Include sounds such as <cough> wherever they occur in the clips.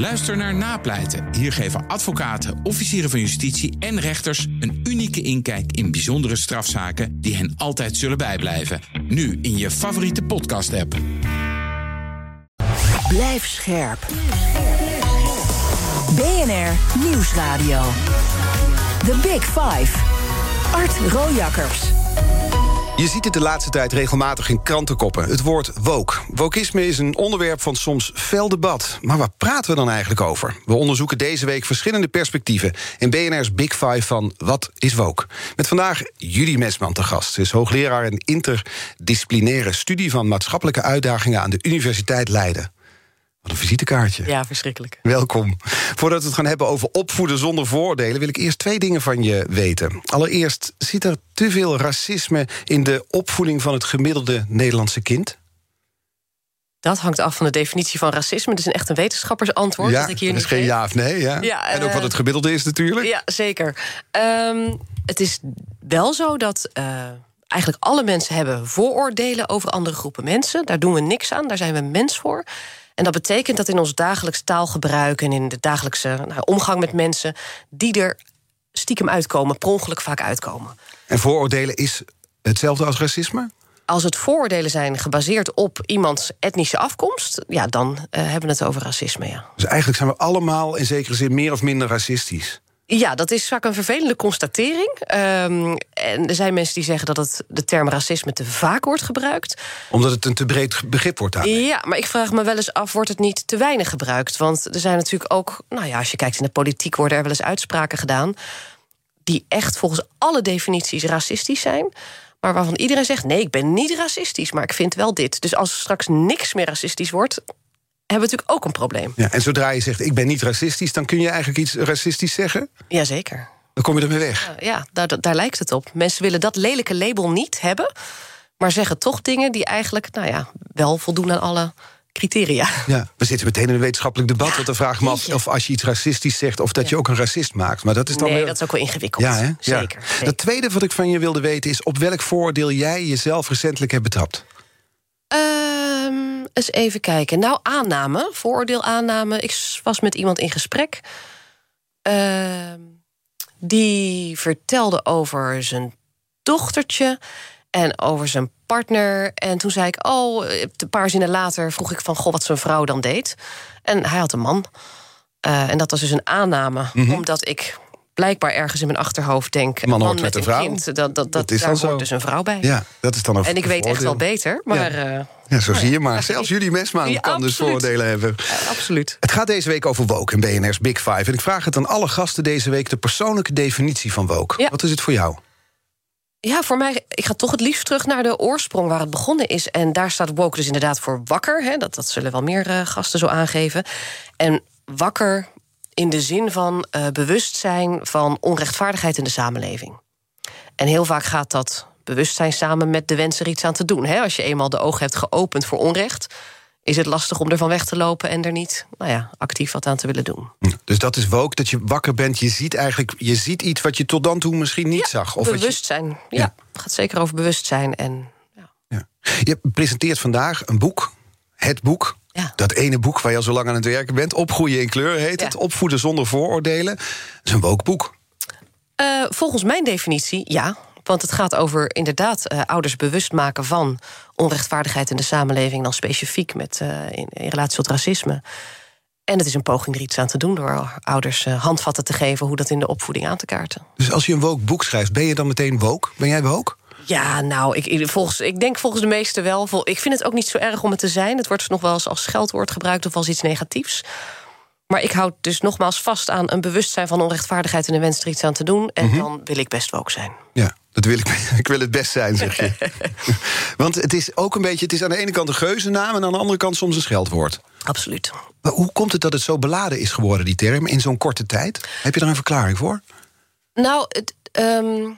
Luister naar Napleiten. Hier geven advocaten, officieren van justitie en rechters een unieke inkijk in bijzondere strafzaken die hen altijd zullen bijblijven. Nu in je favoriete podcast-app. Blijf scherp. BNR Nieuwsradio. The Big Five. Art Rojakkers. Je ziet het de laatste tijd regelmatig in krantenkoppen. Het woord woke. Wokisme is een onderwerp van soms fel debat. Maar waar praten we dan eigenlijk over? We onderzoeken deze week verschillende perspectieven... in BNR's Big Five van Wat is woke? Met vandaag Judy Mesman te gast. Ze is hoogleraar in interdisciplinaire studie... van maatschappelijke uitdagingen aan de Universiteit Leiden. Wat een visitekaartje. Ja, verschrikkelijk. Welkom. Voordat we het gaan hebben over opvoeden zonder vooroordelen... wil ik eerst twee dingen van je weten. Allereerst, zit er te veel racisme in de opvoeding van het gemiddelde Nederlandse kind? Dat hangt af van de definitie van racisme. Het is een echt een wetenschappersantwoord. Ja, dat ik hier dat is geen ja of nee. Ja. Ja, en ook eh, wat het gemiddelde is natuurlijk. Ja, zeker. Ehm, het is wel zo dat eh, eigenlijk alle mensen hebben vooroordelen over andere groepen mensen. Daar doen we niks aan, daar zijn we mens voor. En dat betekent dat in ons dagelijks taalgebruik en in de dagelijkse nou, omgang met mensen, die er stiekem uitkomen, per ongeluk vaak uitkomen. En vooroordelen is hetzelfde als racisme? Als het vooroordelen zijn gebaseerd op iemands etnische afkomst, ja, dan eh, hebben we het over racisme, ja. Dus eigenlijk zijn we allemaal in zekere zin meer of minder racistisch. Ja, dat is vaak een vervelende constatering. Ehm, en er zijn mensen die zeggen dat het, de term racisme te vaak wordt gebruikt. Omdat het een te breed begrip wordt aan. Ja, maar ik vraag me wel eens af, wordt het niet te weinig gebruikt? Want er zijn natuurlijk ook, nou ja, als je kijkt in de politiek... worden er wel eens uitspraken gedaan... die echt volgens alle definities racistisch zijn... maar waarvan iedereen zegt, nee, ik ben niet racistisch... maar ik vind wel dit. Dus als er straks niks meer racistisch wordt... hebben we natuurlijk ook een probleem. Ja, en zodra je zegt, ik ben niet racistisch... dan kun je eigenlijk iets racistisch zeggen? Jazeker. Dan kom je ermee weg. Ja, daar, daar lijkt het op. Mensen willen dat lelijke label niet hebben... maar zeggen toch dingen die eigenlijk, nou ja, wel voldoen aan alle criteria. Ja, we zitten meteen in een wetenschappelijk debat. Ja, want dan vraag me af of als je iets racistisch zegt... of dat je ook een racist maakt. Maar dat is dan Nee, weer... dat is ook wel ingewikkeld. Ja, hè? Ja. Zeker. zeker. Het tweede wat ik van je wilde weten is... op welk vooroordeel jij jezelf recentelijk hebt betrapt? Ehm, eens even kijken. Nou, aanname, vooroordeel aanname. Ik was met iemand in gesprek. Ehm, die vertelde over zijn dochtertje en over zijn partner. En toen zei ik, oh, een paar zinnen later vroeg ik van... goh, wat zijn vrouw dan deed. En hij had een man. Eh, en dat was dus een aanname, omdat ik blijkbaar ergens in mijn achterhoofd denk... Man hoort met een vrouw. kind, dat, dat, dat, Dat is daar dan zo. hoort dus een vrouw bij. Ja, dat is dan een En ik weet echt wel beter, maar... eh, Ja, zo zie je <laughs> maar. Zelfs jullie mesman Ja, kan dus vooroordelen hebben. Ja, absoluut. Het gaat deze week over woke in BNR's Big Five. En ik vraag het aan alle gasten deze week... de persoonlijke definitie van woke. Ja. Wat is het voor jou? Ja, voor mij, ik ga toch het liefst terug naar de oorsprong waar het begonnen is. En daar staat woke dus inderdaad voor wakker. Hè, dat, dat zullen wel meer eh, gasten zo aangeven. En wakker in de zin van eh, bewustzijn van onrechtvaardigheid in de samenleving. En heel vaak gaat dat bewustzijn samen met de wens er iets aan te doen. Hè? Als je eenmaal de ogen hebt geopend voor onrecht, is het lastig om ervan weg te lopen en er niet nou ja, actief wat aan te willen doen. Dus dat is woke, dat je wakker bent. Je ziet eigenlijk je ziet iets wat je tot dan toe misschien niet zag. Of wat je, bewustzijn. Ja, Ja. het gaat zeker over bewustzijn. En ja, ja. je presenteert vandaag een boek. Het boek. Ja. Dat ene boek waar je al zo lang aan het werken bent. Opgroeien in kleur heet Ja. het. Opvoeden zonder vooroordelen. Dat is een woke boek. Eh, volgens mijn definitie, ja. Want het gaat over inderdaad eh, ouders bewust maken van onrechtvaardigheid in de samenleving, dan specifiek met, eh, in, in relatie tot racisme. En het is een poging er iets aan te doen door ouders handvatten te geven hoe dat in de opvoeding aan te kaarten. Dus als je een woke boek schrijft, ben je dan meteen woke? Ben jij woke? Ja, nou, ik, volgens, ik denk volgens de meesten wel. Ik vind het ook niet zo erg om het te zijn. Het wordt nog wel eens als scheldwoord gebruikt of als iets negatiefs. Maar ik houd dus nogmaals vast aan een bewustzijn van onrechtvaardigheid en de wens er iets aan te doen. En dan wil ik best woke zijn. Ja, dat wil ik. <laughs> Ik wil het best zijn, zeg je. <laughs> Want het is ook een beetje. Het is aan de ene kant een geuzennaam en aan de andere kant soms een scheldwoord. Absoluut. Maar hoe komt het dat het zo beladen is geworden, die term, in zo'n korte tijd? Heb je daar een verklaring voor? Nou, het, ehm,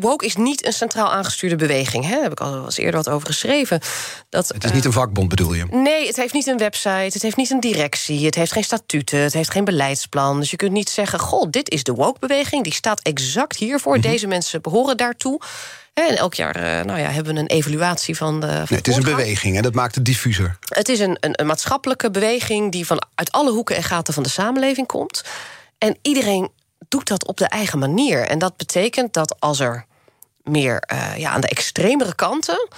woke is niet een centraal aangestuurde beweging. Hè? Daar heb ik al eens eerder wat over geschreven. Dat, Het is niet een vakbond, bedoel je? Nee, het heeft niet een website, het heeft niet een directie... het heeft geen statuten, het heeft geen beleidsplan. Dus je kunt niet zeggen, goh, dit is de woke-beweging... die staat exact hiervoor, Mhm. deze mensen behoren daartoe. En elk jaar eh, nou ja, hebben we een evaluatie van de... van Nee, het is een beweging en dat maakt het diffuser. Het is een, een, een maatschappelijke beweging die van uit alle hoeken en gaten van de samenleving komt. En iedereen doet dat op de eigen manier. En dat betekent dat als er meer eh, ja, aan de extremere kanten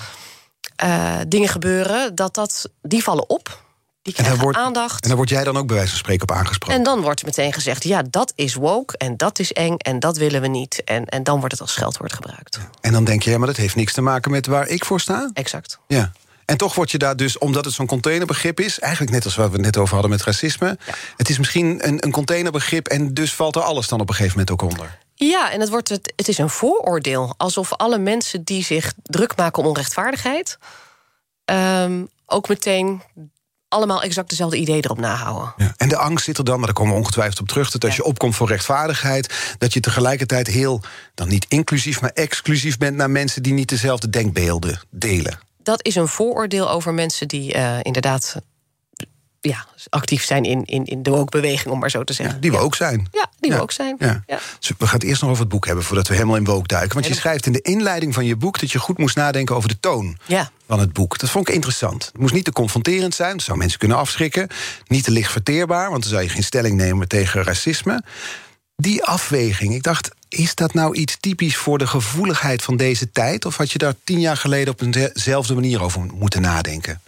eh, dingen gebeuren, dat dat die vallen op. Die En krijgen wordt, aandacht. en daar word jij dan ook bij wijze van spreken op aangesproken. En dan wordt meteen gezegd: ja, dat is woke en dat is eng en dat willen we niet. En, en dan wordt het als scheldwoord gebruikt. En dan denk je, ja, maar dat heeft niks te maken met waar ik voor sta. Exact. Ja. En toch word je daar dus, omdat het zo'n containerbegrip is... eigenlijk net als wat we het net over hadden met racisme... het is misschien een, een containerbegrip... en dus valt er alles dan op een gegeven moment ook onder. Ja, en het, wordt het, het is een vooroordeel. Alsof alle mensen die zich druk maken om onrechtvaardigheid... ehm, ook meteen allemaal exact dezelfde ideeën erop nahouden. Ja. En de angst zit er dan, maar daar komen we ongetwijfeld op terug... dat als Ja. je opkomt voor rechtvaardigheid... dat je tegelijkertijd heel, dan niet inclusief... maar exclusief bent naar mensen die niet dezelfde denkbeelden delen. Dat is een vooroordeel over mensen die eh, inderdaad ja, actief zijn in, in, in de woke-beweging, om maar zo te Ja, zeggen. die we ook zijn. Ja, die Ja. we ook zijn. Ja. Dus we gaan het eerst nog over het boek hebben... voordat we helemaal in woke duiken. Want je schrijft in de inleiding van je boek... dat je goed moest nadenken over de toon Ja. van het boek. Dat vond ik interessant. Het moest niet te confronterend zijn, dat zou mensen kunnen afschrikken. Niet te licht verteerbaar, want dan zou je geen stelling nemen tegen racisme. Die afweging, ik dacht, is dat nou iets typisch voor de gevoeligheid van deze tijd? Of had je daar tien jaar geleden op eenzelfde manier over moeten nadenken?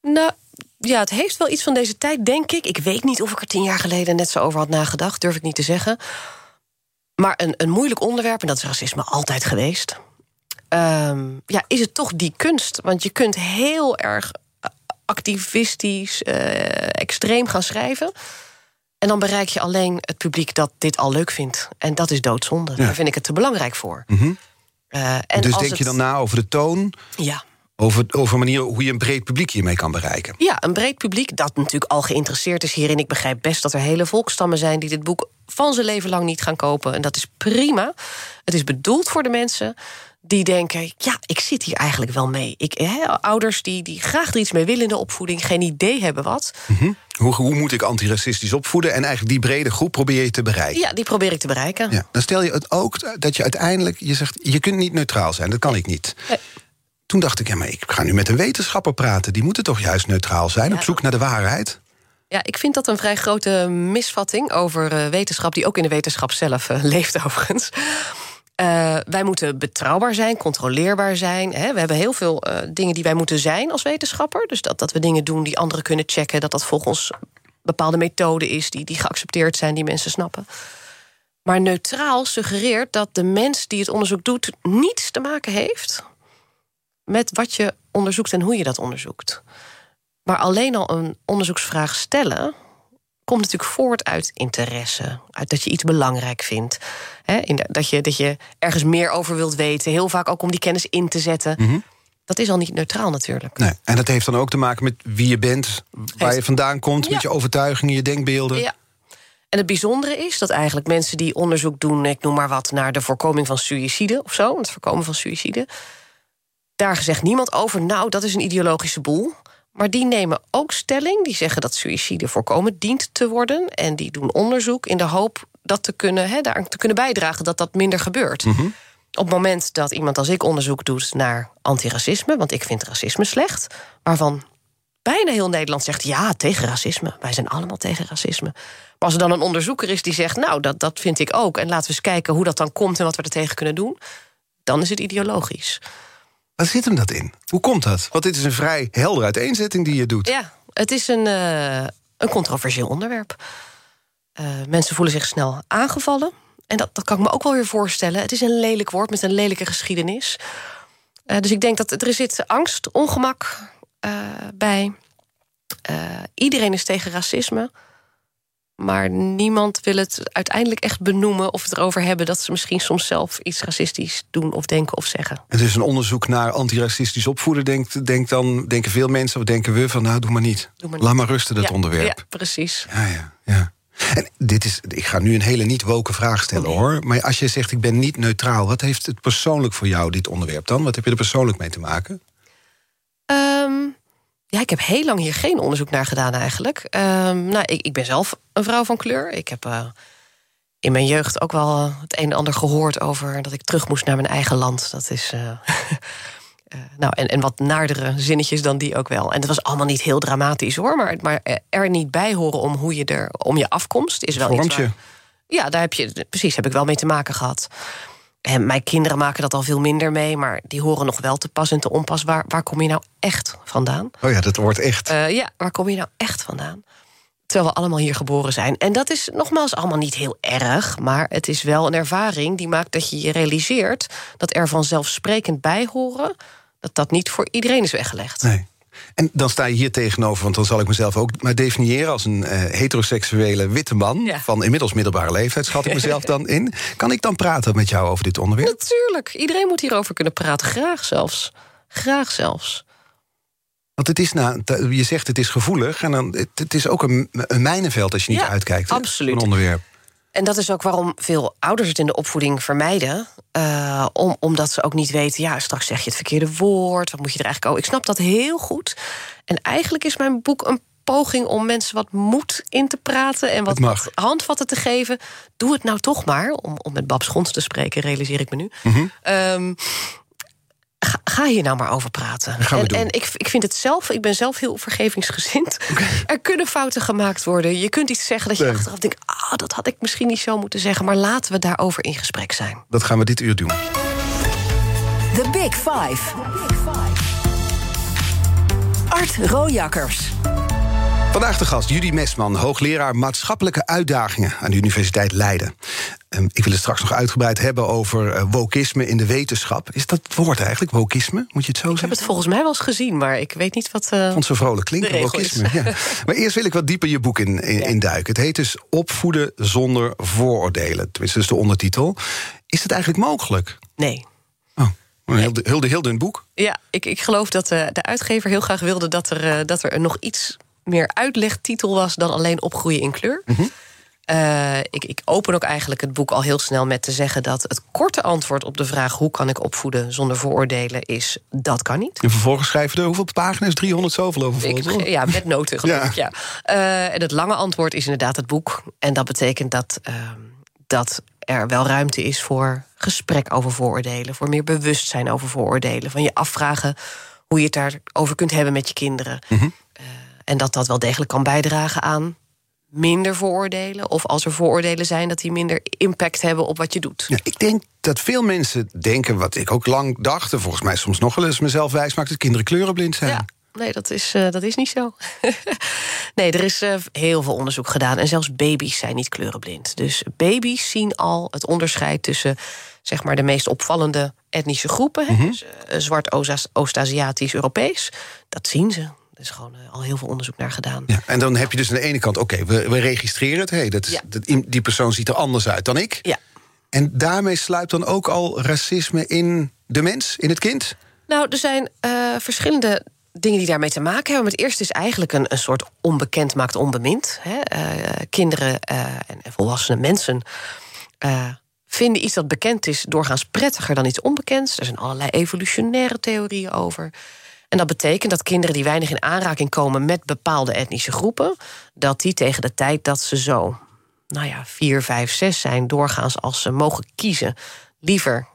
Nou, ja, het heeft wel iets van deze tijd, denk ik. Ik weet niet of ik er tien jaar geleden net zo over had nagedacht, durf ik niet te zeggen. Maar een, een moeilijk onderwerp, en dat is racisme altijd geweest. Ehm, ja, is het toch die kunst? Want je kunt heel erg eh, activistisch, eh, extreem gaan schrijven. En dan bereik je alleen het publiek dat dit al leuk vindt. En dat is doodzonde. Ja. Daar vind ik het te belangrijk voor. Eh, en dus denk je dan na over de toon, Ja. over, over manieren hoe je een breed publiek hiermee kan bereiken? Ja, een breed publiek dat natuurlijk al geïnteresseerd is hierin. Ik begrijp best dat er hele volkstammen zijn die dit boek van zijn leven lang niet gaan kopen. En dat is prima. Het is bedoeld voor de mensen die denken: ja, ik zit hier eigenlijk wel mee. Ik, ouders die, die graag er iets mee willen in de opvoeding, geen idee hebben wat. Hoe, hoe moet ik antiracistisch opvoeden? En eigenlijk die brede groep probeer je te bereiken. Ja, die probeer ik te bereiken. Ja, dan stel je het ook dat je uiteindelijk, je zegt, je kunt niet neutraal zijn, dat kan ik niet. Nee. Toen dacht ik, ja, maar ik ga nu met een wetenschapper praten. Die moeten toch juist neutraal zijn, op zoek naar de waarheid. Ja, ik vind dat een vrij grote misvatting over eh, wetenschap, die ook in de wetenschap zelf eh, leeft overigens. Eh, wij moeten betrouwbaar zijn, controleerbaar zijn. Hè. We hebben heel veel eh, dingen die wij moeten zijn als wetenschapper. Dus dat, dat we dingen doen die anderen kunnen checken, dat dat volgens bepaalde methoden is die, die geaccepteerd zijn, die mensen snappen. Maar neutraal suggereert dat de mens die het onderzoek doet niets te maken heeft met wat je onderzoekt en hoe je dat onderzoekt. Maar alleen al een onderzoeksvraag stellen komt natuurlijk voort uit interesse. Uit dat je iets belangrijk vindt. Hè, dat, je, dat je ergens meer over wilt weten. Heel vaak ook om die kennis in te zetten. Dat is al niet neutraal natuurlijk. Nee. En dat heeft dan ook te maken met wie je bent, waar je vandaan komt, Ja. met je overtuigingen, je denkbeelden. Ja. En het bijzondere is dat eigenlijk mensen die onderzoek doen, ik noem maar wat, naar de voorkoming van suïcide of zo, het voorkomen van suïcide, daar zegt niemand over, nou, dat is een ideologische boel. Maar die nemen ook stelling, die zeggen dat suïcide voorkomen dient te worden. En die doen onderzoek in de hoop dat te kunnen, hè, daar te kunnen bijdragen dat dat minder gebeurt. Op het moment dat iemand als ik onderzoek doet naar antiracisme, want ik vind racisme slecht, waarvan bijna heel Nederland zegt ja tegen racisme. Wij zijn allemaal tegen racisme. Maar als er dan een onderzoeker is die zegt, nou, dat, dat vind ik ook, en laten we eens kijken hoe dat dan komt en wat we er tegen kunnen doen, dan is het ideologisch. Waar zit hem dat in? Hoe komt dat? Want dit is een vrij heldere uiteenzetting die je doet. Ja, het is een, eh, een controversieel onderwerp. Eh, mensen voelen zich snel aangevallen. En dat, dat kan ik me ook wel weer voorstellen. Het is een lelijk woord met een lelijke geschiedenis. Eh, dus ik denk dat er zit angst, ongemak bij. Iedereen is tegen racisme. Maar niemand wil het uiteindelijk echt benoemen of het erover hebben dat ze misschien soms zelf iets racistisch doen of denken of zeggen. Het is een onderzoek naar antiracistisch opvoeden. Denkt, denkt dan, denken veel mensen, of denken we van, nou, doe maar niet. Doe maar Laat maar rusten, dat Ja, onderwerp. Ja, precies. Ja, ja, ja. En dit is, ik ga nu een hele niet woke vraag stellen hoor. Maar als je zegt ik ben niet neutraal, wat heeft het persoonlijk voor jou, dit onderwerp dan? Wat heb je er persoonlijk mee te maken? Ehm, ja, ik heb heel lang hier geen onderzoek naar gedaan eigenlijk. Ehm, nou, ik, ik ben zelf een vrouw van kleur. Ik heb eh, in mijn jeugd ook wel het een en ander gehoord over dat ik terug moest naar mijn eigen land. Dat is. eh, <laughs> eh, nou, en, en wat naardere zinnetjes dan die ook wel. En het was allemaal niet heel dramatisch hoor. Maar, maar er niet bij horen om hoe je er om je afkomst is wel iets. Vormt je? waar- ja, daar heb je precies, heb ik wel mee te maken gehad. En mijn kinderen maken dat al veel minder mee, maar die horen nog wel te pas en te onpas. Waar, waar kom je nou echt vandaan? Oh ja, dat wordt echt. Eh, ja, waar kom je nou echt vandaan? Terwijl we allemaal hier geboren zijn. En dat is nogmaals allemaal niet heel erg, maar het is wel een ervaring die maakt dat je je realiseert dat er vanzelfsprekend bij horen, dat dat niet voor iedereen is weggelegd. Nee. En dan sta je hier tegenover, want dan zal ik mezelf ook maar definiëren als een eh, heteroseksuele witte man Ja. van inmiddels middelbare leeftijd, schat ik mezelf dan in. Kan ik dan praten met jou over dit onderwerp? Natuurlijk, iedereen moet hierover kunnen praten, graag zelfs. Graag zelfs. Want het is nou, je zegt het is gevoelig en dan, het, het is ook een, een mijnenveld als je niet Ja, uitkijkt. absoluut. Een onderwerp. En dat is ook waarom veel ouders het in de opvoeding vermijden. eh, om, omdat ze ook niet weten, ja, straks zeg je het verkeerde woord. Wat moet je er eigenlijk over? Ik snap dat heel goed. En eigenlijk is mijn boek een poging om mensen wat moed in te praten... en wat, handvatten te geven. Doe het nou toch maar, om, om met Bab Schons te spreken... realiseer ik me nu. Ehm, ga, ga hier nou maar over praten. gaan we en doen. en ik, ik vind het zelf, ik ben zelf heel vergevingsgezind. Er kunnen fouten gemaakt worden. Je kunt iets zeggen dat je Nee. achteraf denkt... ah, dat had ik misschien niet zo moeten zeggen... maar laten we daarover in gesprek zijn. Dat gaan we dit uur doen. The Big Five. Art Rojakkers. Vandaag de gast Judy Mesman, hoogleraar maatschappelijke uitdagingen aan de Universiteit Leiden. Ehm, ik wil het straks nog uitgebreid hebben over eh, wokisme in de wetenschap. Is dat het woord eigenlijk, wokisme? Moet je het zo Ik heb zeggen? het volgens mij wel eens gezien, maar ik weet niet wat... eh, vond zo vrolijk klinken, de wokisme. Ja. <laughs> Maar eerst wil ik wat dieper je boek in, in, Ja. induiken. Het heet dus Opvoeden zonder vooroordelen. Tenminste, dat is de ondertitel. Is het eigenlijk mogelijk? Nee. Oh, een heel, heel, heel dun boek. Ja, ik, ik geloof dat eh, de uitgever heel graag wilde... dat er, dat er nog iets meer uitlegtitel was... dan alleen opgroeien in kleur. Eh, ik, ik open ook eigenlijk het boek al heel snel met te zeggen... dat het korte antwoord op de vraag... hoe kan ik opvoeden zonder vooroordelen is... dat kan niet. En vervolgens schrijven er hoeveel pagina's? 300 zoveel over Ik, ja, met noten geloof Ja. ik, ja. Eh, en het lange antwoord is inderdaad het boek. En dat betekent dat, ehm, dat er wel ruimte is voor gesprek over vooroordelen... voor meer bewustzijn over vooroordelen. Van je afvragen hoe je het daarover kunt hebben met je kinderen. Mhm. Eh, en dat dat wel degelijk kan bijdragen aan minder vooroordelen. Of als er vooroordelen zijn, dat die minder impact hebben op wat je doet. Ja, ik denk dat veel mensen denken, wat ik ook lang dacht... en volgens mij soms nog wel eens mezelf wijsmaakt... dat kinderen kleurenblind zijn. Ja, nee, dat is, eh, dat is niet zo. <laughs> nee, er is eh, heel veel onderzoek gedaan. En zelfs baby's zijn niet kleurenblind. Dus baby's zien al het onderscheid tussen zeg maar, de meest opvallende etnische groepen. hè, Dus, eh, zwart, Oost- Oost-Aziatisch, Europees. Dat zien ze. Er is gewoon eh, al heel veel onderzoek naar gedaan. Ja, en dan heb je dus aan de ene kant, oké, we, we registreren het. Hey, dat is, Ja. dat, die persoon ziet er anders uit dan ik. Ja. En daarmee sluipt dan ook al racisme in de mens, in het kind? Nou, er zijn eh, verschillende dingen die daarmee te maken hebben. Het eerste is eigenlijk een, een soort onbekend maakt onbemind. Hè? Eh, kinderen en, en volwassene mensen vinden iets dat bekend is doorgaans prettiger dan iets onbekends. Er zijn allerlei evolutionaire theorieën over. En dat betekent dat kinderen die weinig in aanraking komen met bepaalde etnische groepen, dat die tegen de tijd dat ze zo, nou ja, vier, vijf, zes zijn, doorgaans als ze mogen kiezen, liever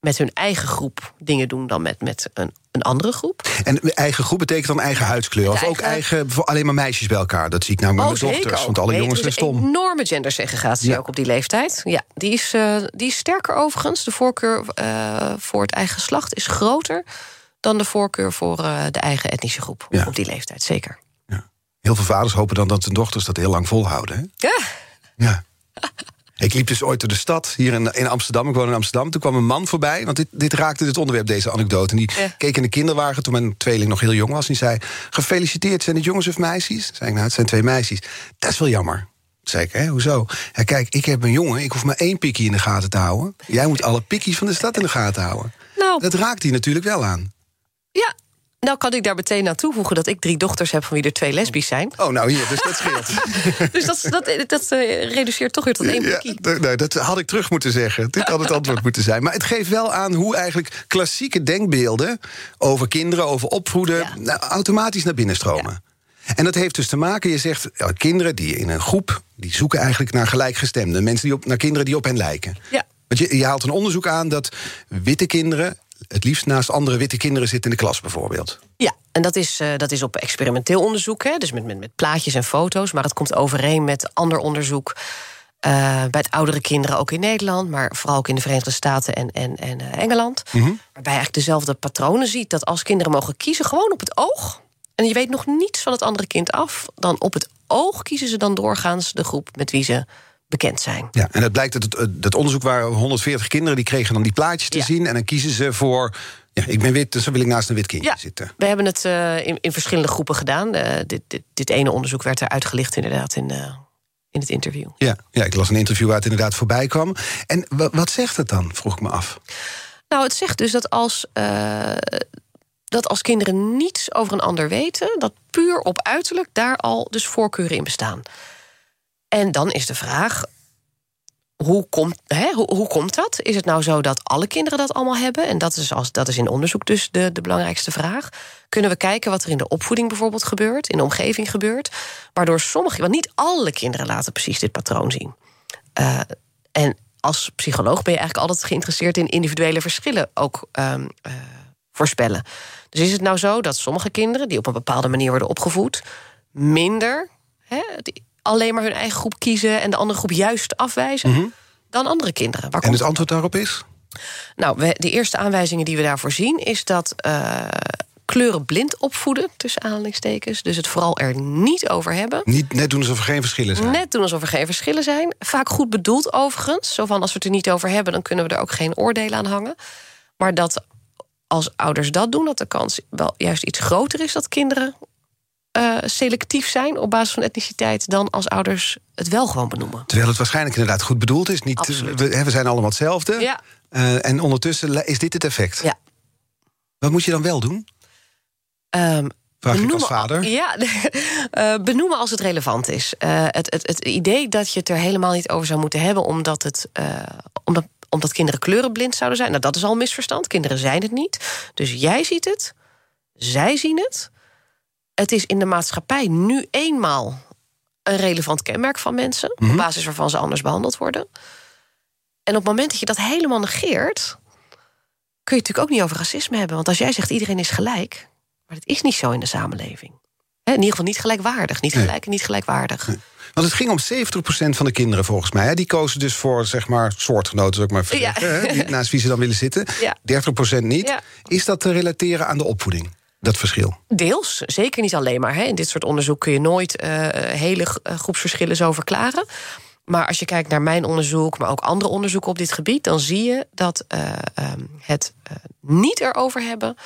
met hun eigen groep dingen doen dan met, met een, een andere groep. En eigen groep betekent dan eigen huidskleur? Of ook eigen- alleen maar meisjes bij elkaar? Dat zie ik nou met mijn dochters, ook. want alle Nee, jongens zijn is een stom. enorme gendersegregatie Ja. ook op die leeftijd. Ja, die is, eh, die is sterker overigens. De voorkeur eh, voor het eigen geslacht is groter dan de voorkeur voor eh, de eigen etnische groep Ja. op die leeftijd, zeker. Heel veel vaders hopen dan dat hun dochters dat heel lang volhouden. Hè? Ja. Ja. Ik liep dus ooit door de stad, hier in, in Amsterdam. Ik woon in Amsterdam. Toen kwam een man voorbij, want dit, dit raakte dit onderwerp, deze anekdote. En die Ja. keek in de kinderwagen toen mijn tweeling nog heel jong was. En die zei, gefeliciteerd, zijn het jongens of meisjes? Zei ik, nou, het zijn twee meisjes. Dat is wel jammer. Zei ik, hè, hoezo? Ja, kijk, ik heb een jongen, ik hoef maar één pikkie in de gaten te houden. Jij moet alle pikkies van de stad in de gaten houden. Nou, Dat raakt hij natuurlijk wel aan. Ja. Nou kan ik daar meteen aan toevoegen dat ik drie dochters heb... van wie er twee lesbisch zijn. Oh, nou hier, dus dat scheelt. <laughs> dus dat, dat, dat uh, reduceert toch weer tot één. Ja, nee, dat had ik terug moeten zeggen. Dit had het antwoord moeten zijn. Maar het geeft wel aan hoe eigenlijk klassieke denkbeelden... over kinderen, over opvoeden... Ja. Nou, automatisch naar binnen stromen. Ja. En dat heeft dus te maken, je zegt, ja, kinderen die in een groep... die zoeken eigenlijk naar gelijkgestemden. Mensen die op, naar kinderen die op hen lijken. Ja. Want je, je haalt een onderzoek aan dat witte kinderen het liefst naast andere witte kinderen zitten in de klas bijvoorbeeld. Ja, en dat is, uh, dat is op experimenteel onderzoek, hè, dus met, met, met plaatjes en foto's. Maar het komt overeen met ander onderzoek. Uh, bij het oudere kinderen ook in Nederland, maar vooral ook in de Verenigde Staten en, en, en uh, Engeland. Mm -hmm. Waarbij je eigenlijk dezelfde patronen ziet. Dat als kinderen mogen kiezen, gewoon op het oog. En je weet nog niets van het andere kind af. Dan op het oog kiezen ze dan doorgaans de groep met wie ze bekend zijn. Ja, en het blijkt dat het, dat onderzoek waren 140 kinderen... die kregen dan die plaatjes te ja. zien en dan kiezen ze voor... Ja, ik ben wit, dus dan wil ik naast een wit kindje ja, zitten. We hebben het uh, in, in, verschillende groepen gedaan. Uh, dit, dit, dit, ene onderzoek werd er uitgelicht inderdaad in, uh, in het interview. Ja, ja, ik las een interview waar het inderdaad voorbij kwam. En wat zegt het dan, vroeg ik me af? Nou, het zegt dus dat als, dat als kinderen niets over een ander weten... dat puur op uiterlijk daar al dus voorkeuren in bestaan. En dan is de vraag, hoe komt, hè, hoe, hoe, komt dat? Is het nou zo dat alle kinderen dat allemaal hebben? En dat is, als, dat is in onderzoek dus de, de belangrijkste vraag. Kunnen we kijken wat er in de opvoeding bijvoorbeeld gebeurt... in de omgeving gebeurt, waardoor sommige... want niet alle kinderen laten precies dit patroon zien. Uh, en als psycholoog ben je eigenlijk altijd geïnteresseerd... in individuele verschillen ook um, uh, voorspellen. Dus is het nou zo dat sommige kinderen... die op een bepaalde manier worden opgevoed... minder... Hè, alleen maar hun eigen groep kiezen en de andere groep juist afwijzen mm -hmm. dan andere kinderen. Waar en het antwoord daarop is? Nou, we, de eerste aanwijzingen die we daarvoor zien is dat uh, kleuren blind opvoeden, tussen aanhalingstekens. Dus het vooral er niet over hebben. Niet net doen alsof er geen verschillen zijn. Net doen alsof er geen verschillen zijn. Vaak goed bedoeld overigens. Zo van als we het er niet over hebben, dan kunnen we er ook geen oordelen aan hangen. Maar dat als ouders dat doen, dat de kans wel juist iets groter is dat kinderen uh, selectief zijn op basis van etniciteit dan als ouders het wel gewoon benoemen. Terwijl het waarschijnlijk inderdaad goed bedoeld is. Niet, we, we, zijn allemaal hetzelfde. Ja. Uh, en ondertussen is dit het effect. Ja. Wat moet je dan wel doen? Um, Vraag ik als vader? <laughs> Ja, uh, benoemen als het relevant is. het, het, het idee dat je het er helemaal niet over zou moeten hebben... omdat, het, omdat, omdat kinderen kleurenblind zouden zijn... nou, dat is al een misverstand. Kinderen zijn het niet. Dus jij ziet het, zij zien het het is in de maatschappij nu eenmaal een relevant kenmerk van mensen, mm -hmm. op basis waarvan ze anders behandeld worden. En op het moment dat je dat helemaal negeert, kun je het natuurlijk ook niet over racisme hebben. Want als jij zegt iedereen is gelijk, maar dat is niet zo in de samenleving. In ieder geval niet gelijkwaardig. Niet gelijk en niet gelijkwaardig. Nee. Want het ging om 70% van de kinderen volgens mij. Die kozen dus voor zeg maar soortgenoten, ik maar. Ja. <laughs> Naast wie ze dan willen zitten. Ja. 30% niet. Ja. Is dat te relateren aan de opvoeding? Dat verschil? Deels, zeker niet alleen maar. Hè. In dit soort onderzoek kun je nooit uh, hele groepsverschillen zo verklaren. Maar als je kijkt naar mijn onderzoek, maar ook andere onderzoeken op dit gebied, dan zie je dat uh, um, het uh, niet erover hebben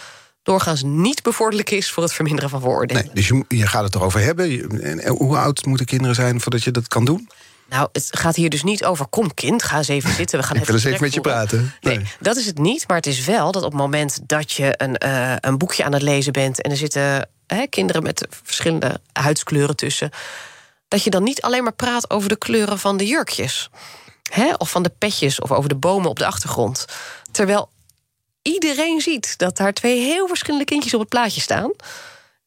doorgaans niet bevorderlijk is voor het verminderen van vooroordelen. Nee, dus je, je gaat het erover hebben. En hoe oud moeten kinderen zijn voordat je dat kan doen? Nou, het gaat hier dus niet over. Kom, kind, ga eens even zitten. We gaan Ik wil eens even met je praten. Nee. nee. dat is het niet. Maar het is wel dat op het moment dat je een, uh, een boekje aan het lezen bent. en er zitten hè, kinderen met verschillende huidskleuren tussen. dat je dan niet alleen maar praat over de kleuren van de jurkjes. Hè, of van de petjes of over de bomen op de achtergrond. Terwijl iedereen ziet dat daar twee heel verschillende kindjes op het plaatje staan.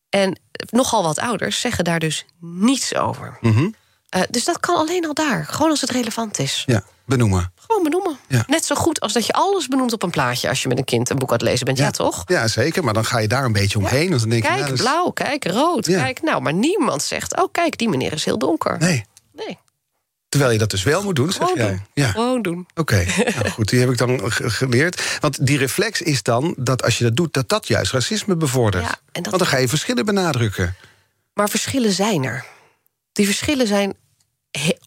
En nogal wat ouders zeggen daar dus niets over. Mm -hmm. Uh, dus dat kan alleen al daar. Gewoon als het relevant is. Ja, benoemen. Gewoon benoemen. Ja. Net zo goed als dat je alles benoemt op een plaatje... als je met een kind een boek aan het lezen bent. Ja, ja toch? Ja, zeker. Maar dan ga je daar een beetje omheen. Want dan denk kijk, je, nou, blauw, kijk, rood. Kijk, nou, maar niemand zegt... oh, kijk, die meneer is heel donker. Nee. Nee. Terwijl je dat dus wel moet doen, Gewoon zeg jij. doen. Ja. Gewoon doen. Oké, okay. nou goed, die heb ik dan geleerd. Want die reflex is dan dat als je dat doet... dat dat juist racisme bevordert. Ja, en dat... Want dan ga je verschillen benadrukken. Maar verschillen zijn er. Die verschillen zijn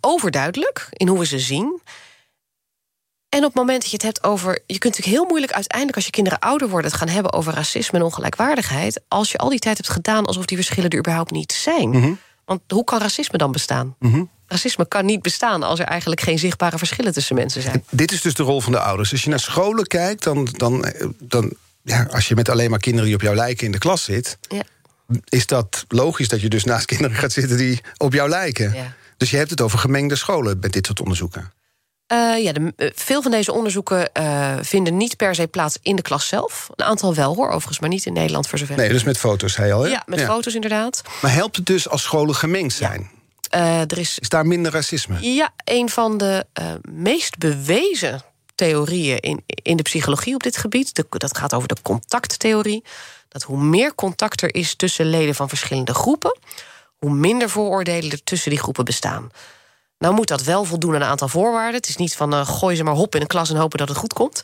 overduidelijk in hoe we ze zien. En op het moment dat je het hebt over. Je kunt natuurlijk heel moeilijk uiteindelijk, als je kinderen ouder worden, het gaan hebben over racisme en ongelijkwaardigheid. Als je al die tijd hebt gedaan alsof die verschillen er überhaupt niet zijn. Mm -hmm. Want hoe kan racisme dan bestaan? Mm -hmm. Racisme kan niet bestaan als er eigenlijk geen zichtbare verschillen tussen mensen zijn. En dit is dus de rol van de ouders. Als je naar scholen kijkt, dan, dan, dan ja, als je met alleen maar kinderen die op jou lijken in de klas zit, Ja. is dat logisch dat je dus naast <laughs> kinderen gaat zitten die op jou lijken. Ja. Dus je hebt het over gemengde scholen met dit soort onderzoeken. Eh, ja, de, eh, veel van deze onderzoeken eh, vinden niet per se plaats in de klas zelf. Een aantal wel hoor, overigens, maar niet in Nederland voor zover. Nee, dus met foto's, zei je al. Hè? Ja, met foto's inderdaad. Maar helpt het dus als scholen gemengd zijn? Er is Is daar minder racisme? ja, een van de meest bewezen theorieën in, in de psychologie op dit gebied. De, dat gaat over de contacttheorie. Dat hoe meer contact er is tussen leden van verschillende groepen, hoe minder vooroordelen er tussen die groepen bestaan. Nou moet dat wel voldoen aan een aantal voorwaarden. Het is niet van eh, gooi ze maar hop in een klas en hopen dat het goed komt.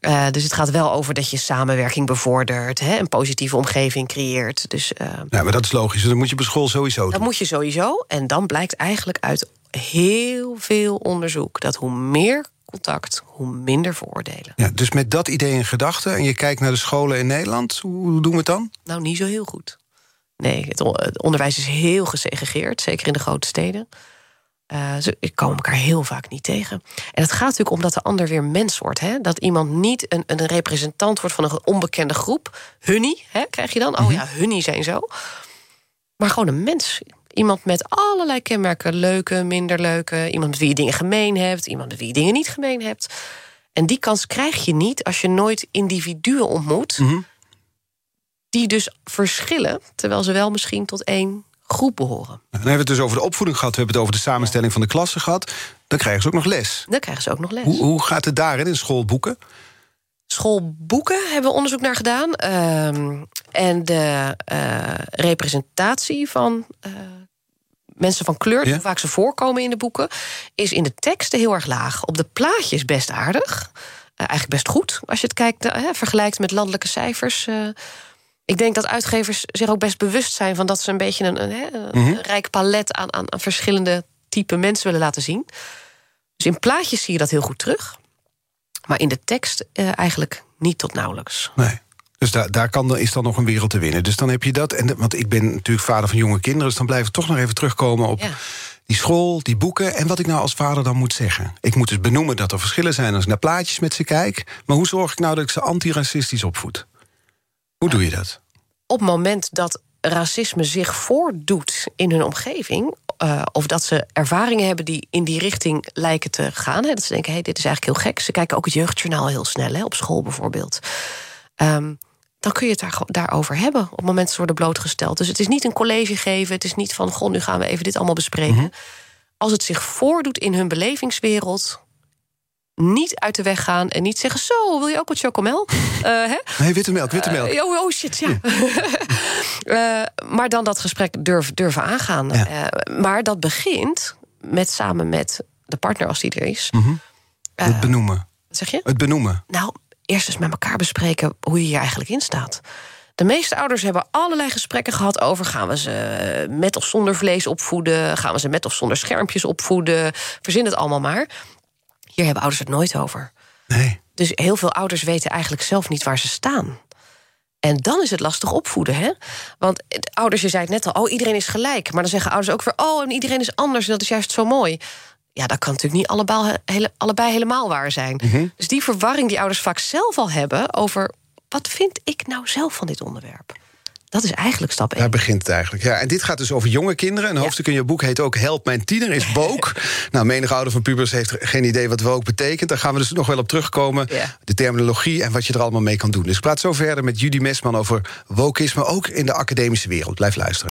Eh, dus het gaat wel over dat je samenwerking bevordert, hè, een positieve omgeving creëert. Dus eh, Ja, maar dat is logisch. Dat moet je op school sowieso dat doen. moet je sowieso. En dan blijkt eigenlijk uit heel veel onderzoek dat hoe meer contact, hoe minder vooroordelen. Ja, dus met dat idee in gedachten en je kijkt naar de scholen in Nederland, hoe doen we het dan? Nou, niet zo heel goed. Nee, het, on- het onderwijs is heel gesegregeerd, zeker in de grote steden. Eh, ze komen elkaar heel vaak niet tegen. En het gaat natuurlijk om dat de ander weer mens wordt. Hè? Dat iemand niet een, een representant wordt van een onbekende groep. Hunnie, hè, krijg je dan? Oh ja, hunnie zijn zo. Maar gewoon een mens. Iemand met allerlei kenmerken. Leuke, minder leuke. Iemand met wie je dingen gemeen hebt. Iemand met wie je dingen niet gemeen hebt. En die kans krijg je niet als je nooit individuen ontmoet. Die dus verschillen, terwijl ze wel misschien tot één groep behoren. Dan hebben we het dus over de opvoeding gehad, we hebben het over de samenstelling van de klassen gehad. Dan krijgen ze ook nog les. Dan krijgen ze ook nog les. Hoe, hoe gaat het daarin in schoolboeken? Schoolboeken hebben we onderzoek naar gedaan. Ehm, en de eh, representatie van eh, mensen van kleur, Ja. hoe vaak ze voorkomen in de boeken, is in de teksten heel erg laag. Op de plaatjes best aardig. Eh, eigenlijk best goed als je het kijkt, vergelijkt met landelijke cijfers. Ik denk dat uitgevers zich ook best bewust zijn van dat ze een beetje een, een rijk palet aan, aan, aan verschillende type mensen willen laten zien. Dus in plaatjes zie je dat heel goed terug. Maar in de tekst eh, eigenlijk niet tot nauwelijks. Nee. Dus daar, daar kan, is dan nog een wereld te winnen. Dus dan heb je dat. En, want ik ben natuurlijk vader van jonge kinderen. Dus dan blijf ik toch nog even terugkomen op Ja. die school, die boeken. En wat ik nou als vader dan moet zeggen. Ik moet dus benoemen dat er verschillen zijn als ik naar plaatjes met ze kijk. Maar hoe zorg ik nou dat ik ze antiracistisch opvoed? Hoe doe je dat? Op het moment dat racisme zich voordoet in hun omgeving. eh, of dat ze ervaringen hebben die in die richting lijken te gaan. Hè, dat ze denken, hey, dit is eigenlijk heel gek. Ze kijken ook het jeugdjournaal heel snel, hè, op school bijvoorbeeld. Ehm, dan kun je het daar, daarover hebben op het moment dat ze worden blootgesteld. Dus het is niet een college geven. Het is niet van, goh, nu gaan we even dit allemaal bespreken. Als het zich voordoet in hun belevingswereld... niet uit de weg gaan en niet zeggen... zo, wil je ook wat chocomel? <laughs> Eh, hè? Nee, witte melk, witte melk. Eh, oh, oh shit, ja. <laughs> Eh, maar dan dat gesprek durf, durven aangaan. Ja. Eh, maar dat begint met samen met de partner als die er is. het benoemen. Wat zeg je? Het benoemen. Nou, eerst eens met elkaar bespreken hoe je hier eigenlijk in staat. De meeste ouders hebben allerlei gesprekken gehad over... gaan we ze met of zonder vlees opvoeden? Gaan we ze met of zonder schermpjes opvoeden? Verzin het allemaal maar. Hier hebben ouders het nooit over. Nee. Dus heel veel ouders weten eigenlijk zelf niet waar ze staan. En dan is het lastig opvoeden, hè? Want eh, ouders, je zei het net al, oh, iedereen is gelijk. Maar dan zeggen ouders ook weer, oh, en iedereen is anders... en dat is juist zo mooi. Ja, dat kan natuurlijk niet allebei, hele, allebei helemaal waar zijn. Dus die verwarring die ouders vaak zelf al hebben... over wat vind ik nou zelf van dit onderwerp? Dat is eigenlijk stap 1. Daar begint het eigenlijk. Ja, en dit gaat dus over jonge kinderen. Een hoofdstuk in je boek heet ook Help mijn tiener is woke. <laughs> nou, menig ouder van pubers heeft geen idee wat woke betekent. Daar gaan we dus nog wel op terugkomen. Ja. De terminologie en wat je er allemaal mee kan doen. Dus ik praat zo verder met Judy Mesman over wokisme... ook in de academische wereld. Blijf luisteren.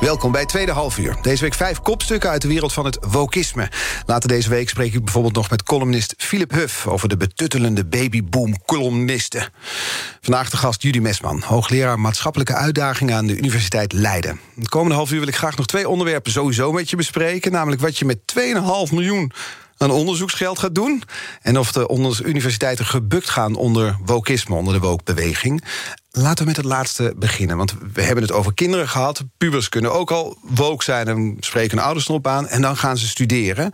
Welkom bij het tweede halfuur. Deze week vijf kopstukken uit de wereld van het wokisme. Later deze week spreek ik bijvoorbeeld nog met columnist Philip Huff... over de betuttelende babyboom-columnisten. Vandaag de gast Judy Mesman, hoogleraar maatschappelijke uitdagingen... aan de Universiteit Leiden. Het komende half uur wil ik graag nog twee onderwerpen sowieso met je bespreken. Namelijk wat je met 2,5 miljoen aan onderzoeksgeld gaat doen. En of de universiteiten gebukt gaan onder wokisme, onder de wokbeweging. Laten we met het laatste beginnen. Want we hebben het over kinderen gehad. Pubers kunnen ook al woke zijn en spreken hun ouders erop aan. En dan gaan ze studeren.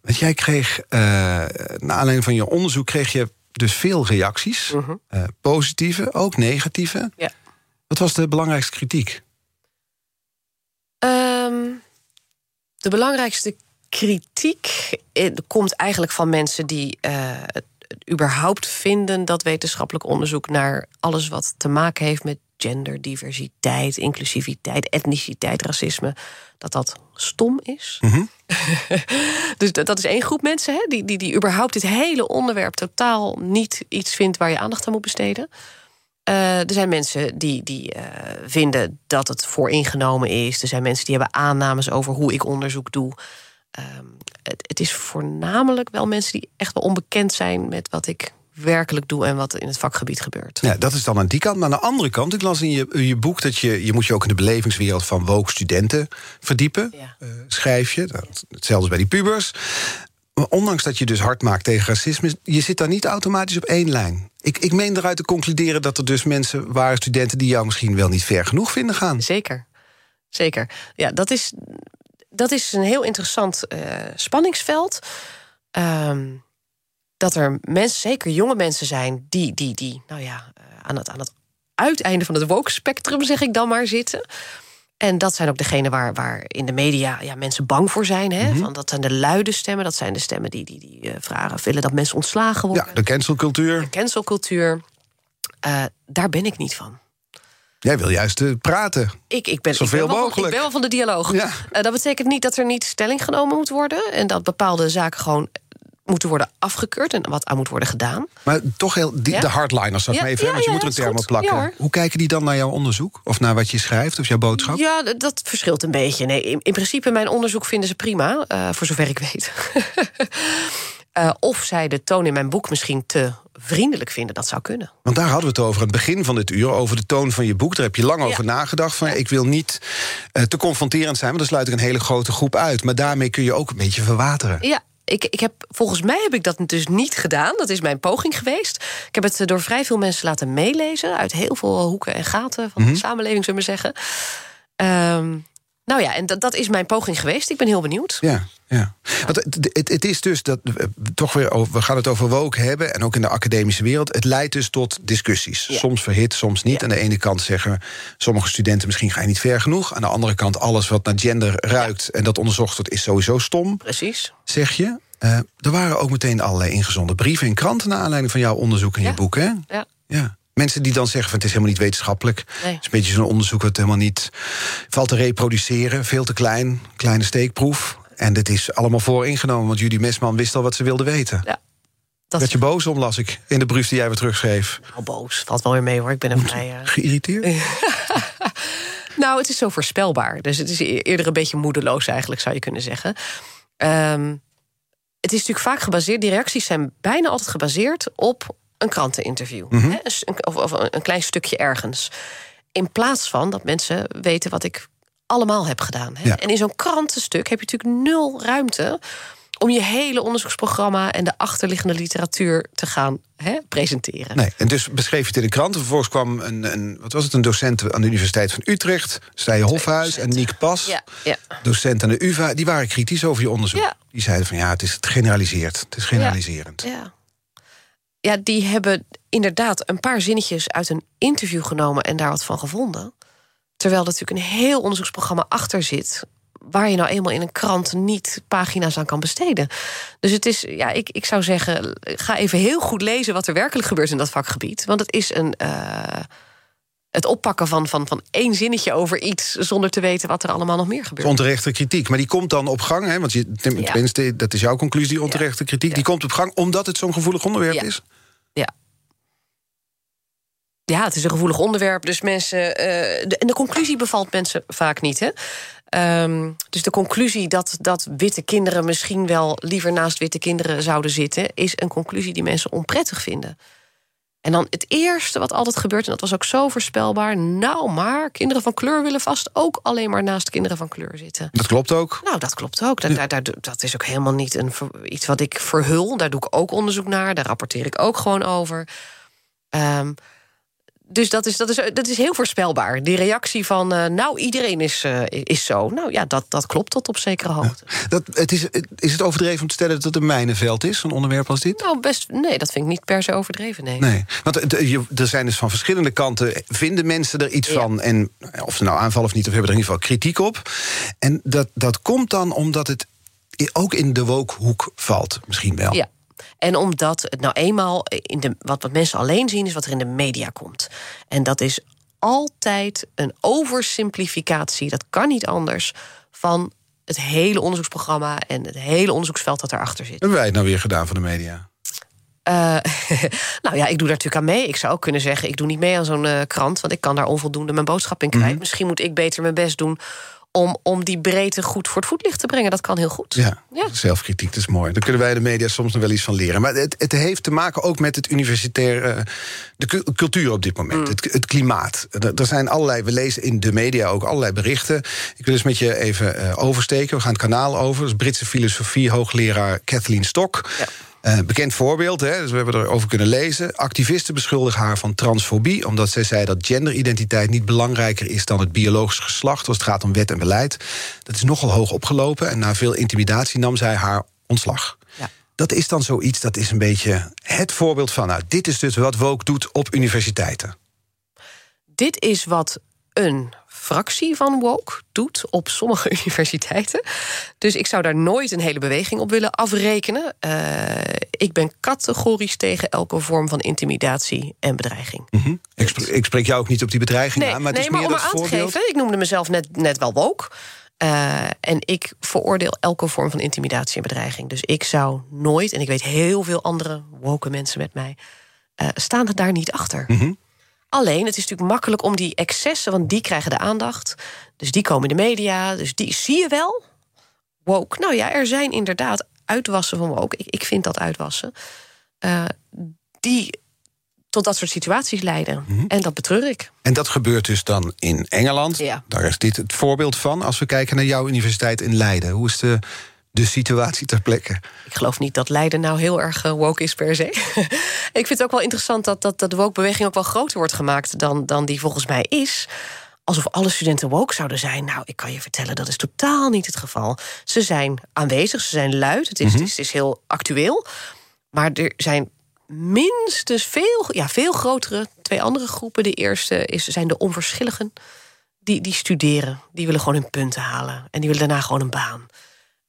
Want jij kreeg, uh, naar aanleiding van je onderzoek, kreeg je dus veel reacties. uh positieve, ook negatieve. Ja. Wat was de belangrijkste kritiek? Um, de belangrijkste kritiek eh, komt eigenlijk van mensen die het überhaupt vinden dat wetenschappelijk onderzoek naar alles wat te maken heeft met gender, diversiteit, inclusiviteit, etniciteit, racisme, dat dat stom is. Mm <laughs> dus dat, dat, is één groep mensen hè, die, die, die überhaupt dit hele onderwerp totaal niet iets vindt waar je aandacht aan moet besteden. Uh, er zijn mensen die, die uh, vinden dat het vooringenomen is. Er zijn mensen die hebben aannames over hoe ik onderzoek doe. Um, het, het, is voornamelijk wel mensen die echt wel onbekend zijn met wat ik werkelijk doe en wat in het vakgebied gebeurt. Ja, dat is dan aan die kant. Maar aan de andere kant, ik las in je, je boek dat je, je moet je ook in de belevingswereld van woke studenten verdiepen. Ja. Uh, schrijf je. Hetzelfde bij die pubers. Maar ondanks dat je dus hard maakt tegen racisme, je zit daar niet automatisch op één lijn. Ik, ik meen eruit te concluderen dat er dus mensen waren, studenten, die jou misschien wel niet ver genoeg vinden gaan. Zeker. Zeker. Ja, dat is, dat is een heel interessant uh, spanningsveld. Um, dat er mensen, zeker jonge mensen zijn, die, die, die nou ja, uh, aan, het, aan het uiteinde van het woke-spectrum, zeg ik dan maar, zitten. En dat zijn ook degenen waar, waar in de media ja, mensen bang voor zijn. Hè? Mhm. Van, dat zijn de luide stemmen. Dat zijn de stemmen die, die, die uh, vragen, willen dat mensen ontslagen worden. Ja, de cancelcultuur. De cancelcultuur. Uh, daar ben ik niet van. Jij wil juist uh, praten. Ik, ik, ben, Zoveel ik, ben wel, mogelijk. ik ben wel van de dialoog. Ja. dat betekent niet dat er niet stelling genomen moet worden. En dat bepaalde zaken gewoon moeten worden afgekeurd en wat aan moet worden gedaan. Maar toch heel, die, Ja. de hardliners, dat Ja, even, ja, want je moet er een term op plakken. Hoe kijken die dan naar jouw onderzoek? Of naar wat je schrijft, of jouw boodschap? Ja, dat verschilt een beetje. Nee, in, in principe, mijn onderzoek vinden ze prima, eh, voor zover ik weet. <laughs> Eh, of zij de toon in mijn boek misschien te vriendelijk vinden, dat zou kunnen. Want daar hadden we het over aan het begin van dit uur, over de toon van je boek. Daar heb je lang over nagedacht. Van, ja, ik wil niet eh, te confronterend zijn, want dan sluit ik een hele grote groep uit. Maar daarmee kun je ook een beetje verwateren. Ja, ik, ik heb, volgens mij heb ik dat dus niet gedaan. Dat is mijn poging geweest. Ik heb het eh, door vrij veel mensen laten meelezen... uit heel veel hoeken en gaten van Mhm. de samenleving, zullen we zeggen. Ehm, nou ja, en dat, dat is mijn poging geweest. Ik ben heel benieuwd. Ja, ja. Want het, het, het is dus dat we toch weer over, we gaan het over woke hebben en ook in de academische wereld. Het leidt dus tot discussies. Ja. Soms verhit, soms niet. Ja. Aan de ene kant zeggen sommige studenten misschien ga je niet ver genoeg. Aan de andere kant alles wat naar gender ruikt en dat onderzocht wordt is sowieso stom, Precies. zeg je. Eh, er waren ook meteen allerlei ingezonden brieven in kranten naar aanleiding van jouw onderzoek Ja. je boek, hè? Ja. Ja. Mensen die dan zeggen van het is helemaal niet wetenschappelijk. Nee. Het is een beetje zo'n onderzoek wat helemaal niet valt te reproduceren. Veel te klein, kleine steekproef. En dit is allemaal vooringenomen, want Judy Mesman wist al wat ze wilde weten. Ja. Dat Werd je boos om, las ik, in de brief die jij weer terugschreef. al boos. Valt wel weer mee hoor. Ik ben er vrij. Geïrriteerd? <laughs> Nou, het is zo voorspelbaar. Dus het is e- eerder een beetje moedeloos eigenlijk, zou je kunnen zeggen. Ehm, het is natuurlijk vaak gebaseerd... die reacties zijn bijna altijd gebaseerd op een kranteninterview. Hè, een- of, of een klein stukje ergens. In plaats van dat mensen weten wat ik allemaal heb gedaan. Hè. Ja. En in zo'n krantenstuk heb je natuurlijk nul ruimte... om je hele onderzoeksprogramma en de achterliggende literatuur te gaan hè, presenteren. Nee, en dus beschreef je het in de krant. Vervolgens kwam een, een, wat was het, een docent aan de Universiteit van Utrecht... Stije Hofhuis en Niek Pas, Ja, ja. docent aan de UvA... die waren kritisch over je onderzoek. Die zeiden van ja, het is het generaliseert. Het is generaliserend. Ja. Ja, die hebben inderdaad een paar zinnetjes uit een interview genomen en daar wat van gevonden. Terwijl er natuurlijk een heel onderzoeksprogramma achter zit. Waar je nou eenmaal in een krant niet pagina's aan kan besteden. Dus het is, ja, ik, ik zou zeggen, ga even heel goed lezen wat er werkelijk gebeurt in dat vakgebied. Want het is een. eh, het oppakken van, van, van één zinnetje over iets zonder te weten wat er allemaal nog meer gebeurt. Onterechte kritiek. Maar die komt dan op gang, hè? Want je, ten- Ja. tenminste, dat is jouw conclusie, onterechte kritiek. Die komt op gang omdat het zo'n gevoelig onderwerp Ja. is. Ja, het is een gevoelig onderwerp. Dus mensen. eh, de, en de conclusie bevalt mensen vaak niet. Hè? Ehm, dus de conclusie dat, dat witte kinderen misschien wel liever naast witte kinderen zouden zitten, is een conclusie die mensen onprettig vinden. En dan het eerste wat altijd gebeurt, en dat was ook zo voorspelbaar. Nou, maar kinderen van kleur willen vast ook alleen maar naast kinderen van kleur zitten. Dat klopt ook. Nou, dat klopt ook. Dat, daar, dat is ook helemaal niet een, iets wat ik verhul. Daar doe ik ook onderzoek naar. Daar rapporteer ik ook gewoon over. Um, dus dat is, dat, is, dat is heel voorspelbaar. Die reactie van, uh, nou, iedereen is, uh, is zo. Nou ja, dat, dat klopt tot op zekere hoogte. Dat, het is, is het overdreven om te stellen dat het een mijnenveld is, een onderwerp als dit? Nou, best, nee, dat vind ik niet per se overdreven, nee. nee want er zijn dus van verschillende kanten, vinden mensen er iets ja. van... en of ze nou aanvallen of niet, of hebben er in ieder geval kritiek op. En dat, dat komt dan omdat het ook in de wookhoek valt, misschien wel. Ja, en omdat het nou eenmaal in de, wat, wat mensen alleen zien, is wat er in de media komt. En dat is altijd een oversimplificatie. Dat kan niet anders van het hele onderzoeksprogramma en het hele onderzoeksveld dat erachter zit. Hebben wij het nou weer gedaan van de media? Uh, <laughs> nou ja, ik doe daar natuurlijk aan mee. Ik zou ook kunnen zeggen, ik doe niet mee aan zo'n uh, krant... want ik kan daar onvoldoende mijn boodschap in kwijt. Mm -hmm. Misschien moet ik beter mijn best doen om, om die breedte goed voor het voetlicht te brengen. Dat kan heel goed. Ja, ja. zelfkritiek, dat is mooi. Daar kunnen wij de media soms nog wel iets van leren. Maar het, het heeft te maken ook met het universitaire... de cultuur op dit moment, mm. het, het, klimaat. Er zijn allerlei, we lezen in de media ook allerlei berichten. Ik wil eens met je even uh, oversteken. We gaan het kanaal over. Dat is Britse filosofie, hoogleraar Kathleen Stock... Ja. Uh, bekend voorbeeld, hè, dus we hebben erover kunnen lezen. Activisten beschuldigen haar van transfobie... omdat zij zei dat genderidentiteit niet belangrijker is... dan het biologisch geslacht als het gaat om wet en beleid. Dat is nogal hoog opgelopen en na veel intimidatie nam zij haar ontslag. Ja. Dat is dan zoiets, dat is een beetje het voorbeeld van... nou, dit is dus wat Woke doet op universiteiten. Dit is wat een fractie van woke doet op sommige <laughs> universiteiten. Dus ik zou daar nooit een hele beweging op willen afrekenen. Uh, ik ben categorisch tegen elke vorm van intimidatie en bedreiging. Mm -hmm. ik, spreek, ik, spreek, jou ook niet op die bedreiging nee, aan, maar nee, het is maar meer om dat aan voorbeeld. te geven, ik noemde mezelf net, net wel woke. Uh, en ik veroordeel elke vorm van intimidatie en bedreiging. Dus ik zou nooit, en ik weet heel veel andere woke mensen met mij, uh, staan er daar niet achter. Mm -hmm. Alleen, het is natuurlijk makkelijk om die excessen, want die krijgen de aandacht. Dus die komen in de media, dus die zie je wel. Woke. Nou ja, er zijn inderdaad uitwassen van woke. Ik, ik vind dat uitwassen. Uh, die tot dat soort situaties leiden. Mhm. En dat betreur ik. En dat gebeurt dus dan in Engeland. Ja. Daar is dit het voorbeeld van. Als we kijken naar jouw universiteit in Leiden. Hoe is de, de situatie ter plekke? Ik geloof niet dat Leiden nou heel erg uh, woke is per se. <laughs> ik vind het ook wel interessant dat, dat, dat de woke-beweging ook wel groter wordt gemaakt dan, dan die volgens mij is. Alsof alle studenten woke zouden zijn. Nou, ik kan je vertellen, dat is totaal niet het geval. Ze zijn aanwezig, ze zijn luid, het is, Mhm. het is, het is heel actueel. Maar er zijn minstens veel, ja, veel grotere, twee andere groepen. De eerste is, zijn de onverschilligen. Die, die studeren, die willen gewoon hun punten halen. En die willen daarna gewoon een baan.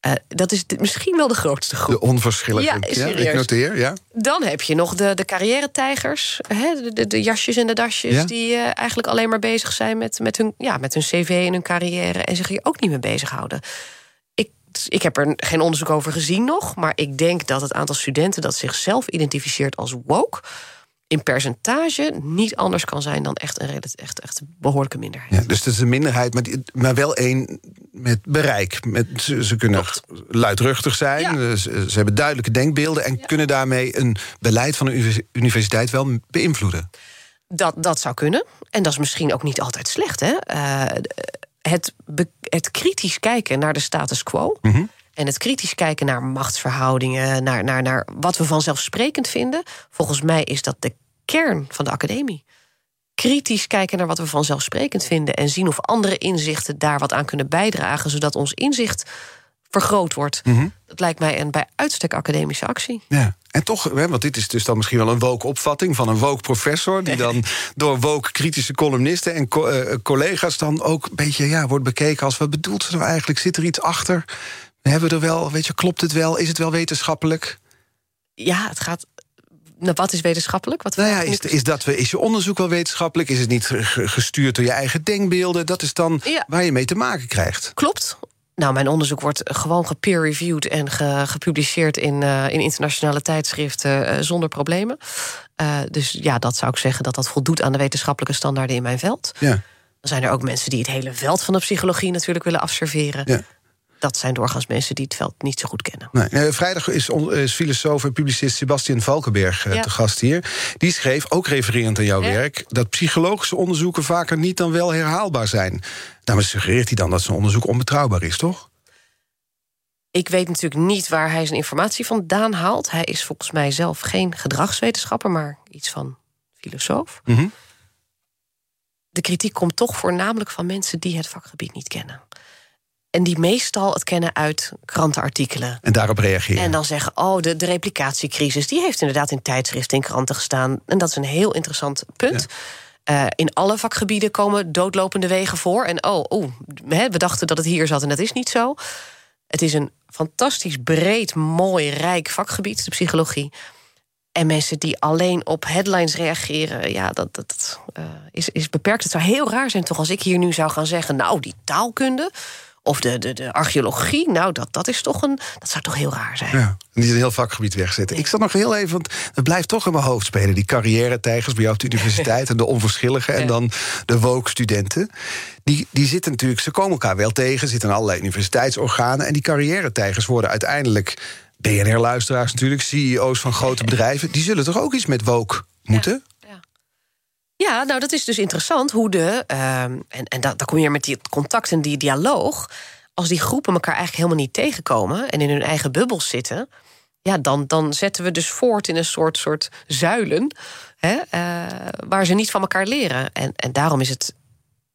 Uh, dat is de, misschien wel de grootste groep. De onverschillige. Ja, ik noteer, ja. Dan heb je nog de, de carrière-tijgers. Hè, de, de, de jasjes en de dasjes. Ja. Die uh, eigenlijk alleen maar bezig zijn met, met, hun, ja, met hun cv en hun carrière. En zich hier ook niet mee bezighouden. Ik, ik heb er geen onderzoek over gezien nog. Maar ik denk dat het aantal studenten dat zichzelf identificeert als woke. In percentage niet anders kan zijn dan echt een echt, echt, echt behoorlijke minderheid. Ja, dus het is een minderheid, maar, die, maar wel één met bereik. Met, ze, ze kunnen luidruchtig zijn, Ja. ze, ze hebben duidelijke denkbeelden... en kunnen daarmee een beleid van een universiteit wel beïnvloeden. Dat, dat zou kunnen. En dat is misschien ook niet altijd slecht. Hè? Uh, het, het kritisch kijken naar de status quo. Mhm. En het kritisch kijken naar machtsverhoudingen, naar, naar, naar wat we vanzelfsprekend vinden. Volgens mij is dat de kern van de academie. Kritisch kijken naar wat we vanzelfsprekend vinden en zien of andere inzichten daar wat aan kunnen bijdragen, zodat ons inzicht vergroot wordt. Mhm. Dat lijkt mij een bij uitstek academische actie. Ja. En toch, hè, want dit is dus dan misschien wel een woke opvatting van een woke professor, die dan <laughs> door woke kritische columnisten en co uh, collega's dan ook een beetje ja, wordt bekeken als wat bedoelt ze nou eigenlijk? Zit er iets achter? We hebben er wel, weet je, klopt het wel? Is het wel wetenschappelijk? Ja, het gaat. Nou, wat is wetenschappelijk? Wat Nou ja, is, is, dat, is je onderzoek wel wetenschappelijk? Is het niet ge- gestuurd door je eigen denkbeelden? Dat is dan Ja. waar je mee te maken krijgt. Klopt. Nou, mijn onderzoek wordt gewoon gepeer-reviewed en ge- gepubliceerd in, eh, in internationale tijdschriften eh, zonder problemen. Eh, dus ja, dat zou ik zeggen dat dat voldoet aan de wetenschappelijke standaarden in mijn veld. Ja. Dan zijn er ook mensen die het hele veld van de psychologie natuurlijk willen afserveren. Ja. Dat zijn doorgaans mensen die het veld niet zo goed kennen. Nee, eh, vrijdag is, is filosoof en publicist Sebastian Valkenberg eh, te gast hier. Die schreef, ook refererend aan jouw werk... dat psychologische onderzoeken vaker niet dan wel herhaalbaar zijn. Daarmee suggereert hij dan dat zijn onderzoek onbetrouwbaar is, toch? Ik weet natuurlijk niet waar hij zijn informatie vandaan haalt. Hij is volgens mij zelf geen gedragswetenschapper, maar iets van filosoof. Mhm. De kritiek komt toch voornamelijk van mensen die het vakgebied niet kennen. En die meestal het kennen uit krantenartikelen. En daarop reageren. En dan zeggen, oh, de, de replicatiecrisis... die heeft inderdaad in tijdschriften, in kranten gestaan. En dat is een heel interessant punt. Uh, in alle vakgebieden komen doodlopende wegen voor. En oh, oh we dachten dat het hier zat en dat is niet zo. Het is een fantastisch breed, mooi, rijk vakgebied, de psychologie. En mensen die alleen op headlines reageren, ja, dat, dat uh, is, is beperkt. Het zou heel raar zijn, toch, als ik hier nu zou gaan zeggen: Nou, die taalkunde. Of de, de, de archeologie, nou, dat, dat is toch een. Dat zou toch heel raar zijn. Ja, niet een heel vakgebied wegzetten. Ik zat nog heel even, want het blijft toch in mijn hoofd spelen. Die carrière-tijgers bij jou op de universiteit en de onverschillige. En dan de woke-studenten. Die, die zitten natuurlijk, ze komen elkaar wel tegen, zitten in allerlei universiteitsorganen. En die carrière-tijgers worden uiteindelijk BNR-luisteraars natuurlijk, CEO's van grote bedrijven. Die zullen toch ook iets met woke moeten? Ja, nou dat is dus interessant hoe de. Ehm, en en dan, kom je met die contact en die dialoog. Als die groepen elkaar eigenlijk helemaal niet tegenkomen en in hun eigen bubbels zitten. Ja, dan, dan zetten we dus voort in een soort, soort zuilen. Hè, uh, waar ze niet van elkaar leren. En, en daarom is het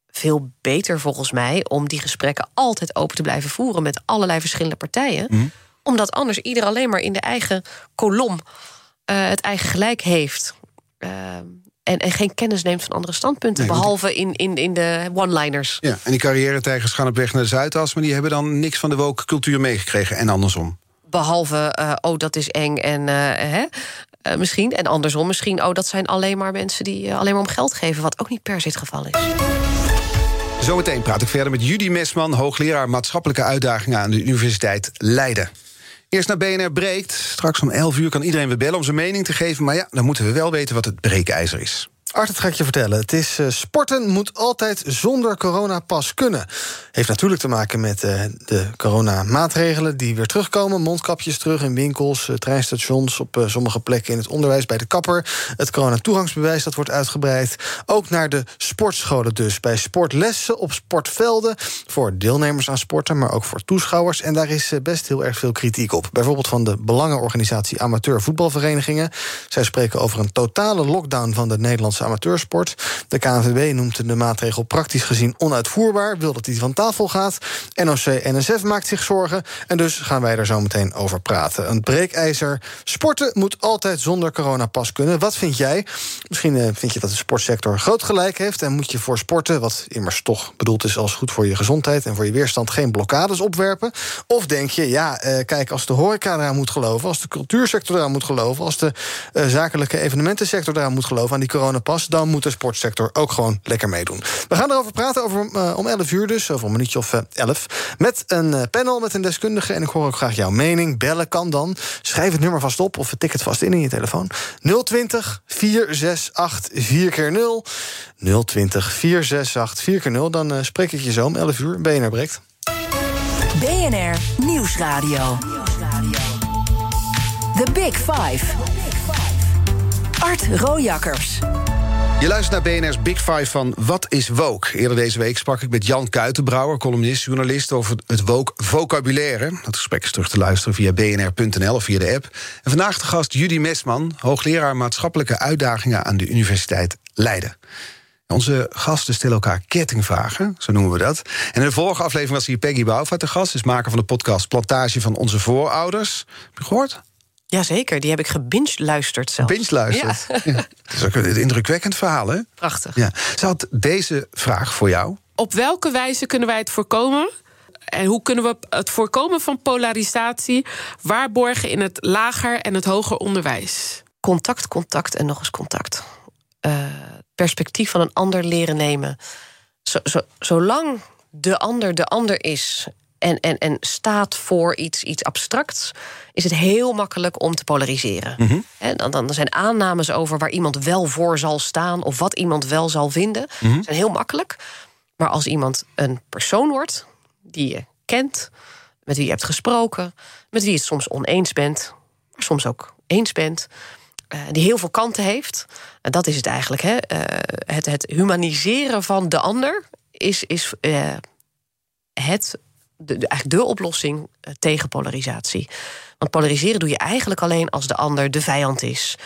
veel beter volgens mij om die gesprekken altijd open te blijven voeren met allerlei verschillende partijen. Mhm. Omdat anders ieder alleen maar in de eigen kolom uh, het eigen gelijk heeft. Uh, en, en geen kennis neemt van andere standpunten. Nee, behalve in, in, in de one-liners. Ja, en die carrière-tijgers gaan op weg naar de Zuidas... maar die hebben dan niks van de woke cultuur meegekregen. En andersom. Behalve, uh, oh, dat is eng en uh, hè, uh, misschien. En andersom, misschien, oh, dat zijn alleen maar mensen... die alleen maar om geld geven, wat ook niet per se het geval is. Zometeen praat ik verder met Judy Mesman... hoogleraar maatschappelijke uitdagingen aan de Universiteit Leiden. Eerst naar BNR breekt. Straks om 11 uur kan iedereen weer bellen om zijn mening te geven. Maar ja, dan moeten we wel weten wat het breekijzer is. Art, dat ga ik je vertellen. Het is uh, sporten moet altijd zonder coronapas kunnen. Heeft natuurlijk te maken met uh, de coronamaatregelen die weer terugkomen. Mondkapjes terug in winkels, uh, treinstations, op sommige plekken in het onderwijs, bij de kapper. Het coronatoegangsbewijs dat wordt uitgebreid. Ook naar de sportscholen dus. Bij sportlessen op sportvelden. Voor deelnemers aan sporten, maar ook voor toeschouwers. En daar is best heel erg veel kritiek op. Bijvoorbeeld van de belangenorganisatie Amateur Voetbalverenigingen. Zij spreken over een totale lockdown van de Nederlandse amateursport. De KNVB noemt de maatregel praktisch gezien onuitvoerbaar, wil dat hij van tafel gaat. NOC-NSF maakt zich zorgen en dus gaan wij er zo meteen over praten. Een breekijzer. Sporten moet altijd zonder coronapas kunnen. Wat vind jij? Misschien uh, vind je dat de sportsector groot gelijk heeft en moet je voor sporten, wat immers toch bedoeld is als goed voor je gezondheid en voor je weerstand, geen blokkades opwerpen? Of denk je, ja, uh, kijk, als de horeca eraan moet geloven, als de cultuursector eraan moet geloven, als de uh, zakelijke evenementensector eraan moet geloven aan die coronapas, dan moet de sportsector ook gewoon lekker meedoen. We gaan erover praten over, uh, om 11 uur dus, over een minuutje of uh, 11. Met een uh, panel, met een deskundige. En ik hoor ook graag jouw mening. Bellen kan dan. Schrijf het nummer vast op of tik het vast in in je telefoon. 020 468 4 keer 0 020 468 4 keer 0 Dan spreek ik je zo om 11 uur. BNR breekt. BNR Nieuwsradio. The Big Five. Art Rojakkers. Je luistert naar BNR's Big Five van Wat is woke? Eerder deze week sprak ik met Jan Kuitenbrouwer, columnist, journalist... over het woke vocabulaire. Dat gesprek is terug te luisteren via bnr.nl of via de app. En vandaag de gast Judy Mesman, hoogleraar maatschappelijke uitdagingen... aan de Universiteit Leiden. Onze gasten stellen elkaar kettingvragen, zo noemen we dat. En in de vorige aflevering was hier Peggy Bouwvaart de gast... is maker van de podcast Plantage van onze voorouders. Heb je gehoord? Jazeker, die heb ik gebinge-luisterd zelfs. Binge-luisterd? Ja. ja. <laughs> Dat is ook een indrukwekkend verhaal, hè? Prachtig. Ja. Ze had deze vraag voor jou. Op welke wijze kunnen wij het voorkomen? En hoe kunnen we het voorkomen van polarisatie waarborgen in het lager en het hoger onderwijs? Contact, contact en nog eens contact. Uh, perspectief van een ander leren nemen. Zo, zo, zolang de ander de ander is en, en, en staat voor iets, iets abstracts, is het heel makkelijk om te polariseren. Mm En dan, dan zijn aannames over waar iemand wel voor zal staan of wat iemand wel zal vinden, Mhm. zijn heel makkelijk. Maar als iemand een persoon wordt die je kent, met wie je hebt gesproken, met wie je het soms oneens bent, maar soms ook eens bent. eh, die heel veel kanten heeft. En dat is het eigenlijk. Hè? Eh, het, het humaniseren van de ander is, is eh, het, de, eigenlijk de oplossing eh, tegen polarisatie. Want polariseren doe je eigenlijk alleen als de ander de vijand is.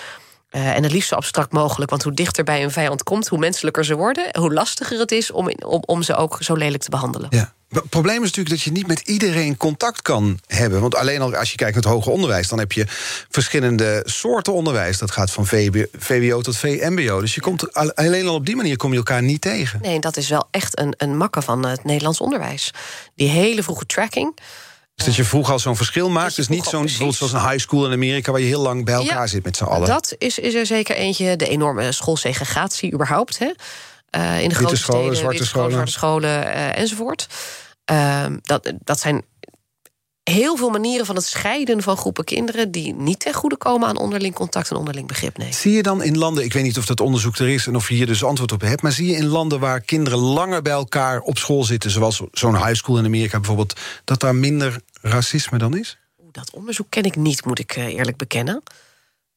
Eh, en het liefst zo abstract mogelijk. Want hoe dichter bij een vijand komt, hoe menselijker ze worden, hoe lastiger het is om, in- om, om ze ook zo lelijk te behandelen. Ja. Het probleem is natuurlijk dat je niet met iedereen contact kan hebben. Want alleen al als je kijkt naar het hoger onderwijs... dan heb je verschillende soorten onderwijs. Dat gaat van VB VWO tot VMBO. Dus je komt, al- alleen al op die manier kom je elkaar niet tegen. Nee, dat is wel echt een, een makke van het Nederlands onderwijs. Die hele vroege tracking. Dus dat je vroeg al zo'n verschil maakt. Dus niet zo'n bijvoorbeeld zoals een high school in Amerika... waar je heel lang bij elkaar Ja, zit met z'n allen. Dat is, is er zeker eentje. De enorme schoolsegregatie überhaupt. Hè? Eh, in de grote scholen, steden, zwarte scholen. zwarte scholen eh, enzovoort. Ehm, dat, dat zijn heel veel manieren van het scheiden van groepen kinderen... die niet ten goede komen aan onderling contact en onderling begrip. Nee. Zie je dan in landen, ik weet niet of dat onderzoek er is... en of je hier dus antwoord op hebt... maar zie je in landen waar kinderen langer bij elkaar op school zitten... zoals zo'n high school in Amerika bijvoorbeeld... dat daar minder racisme dan is? Dat onderzoek ken ik niet, moet ik eh, eerlijk bekennen.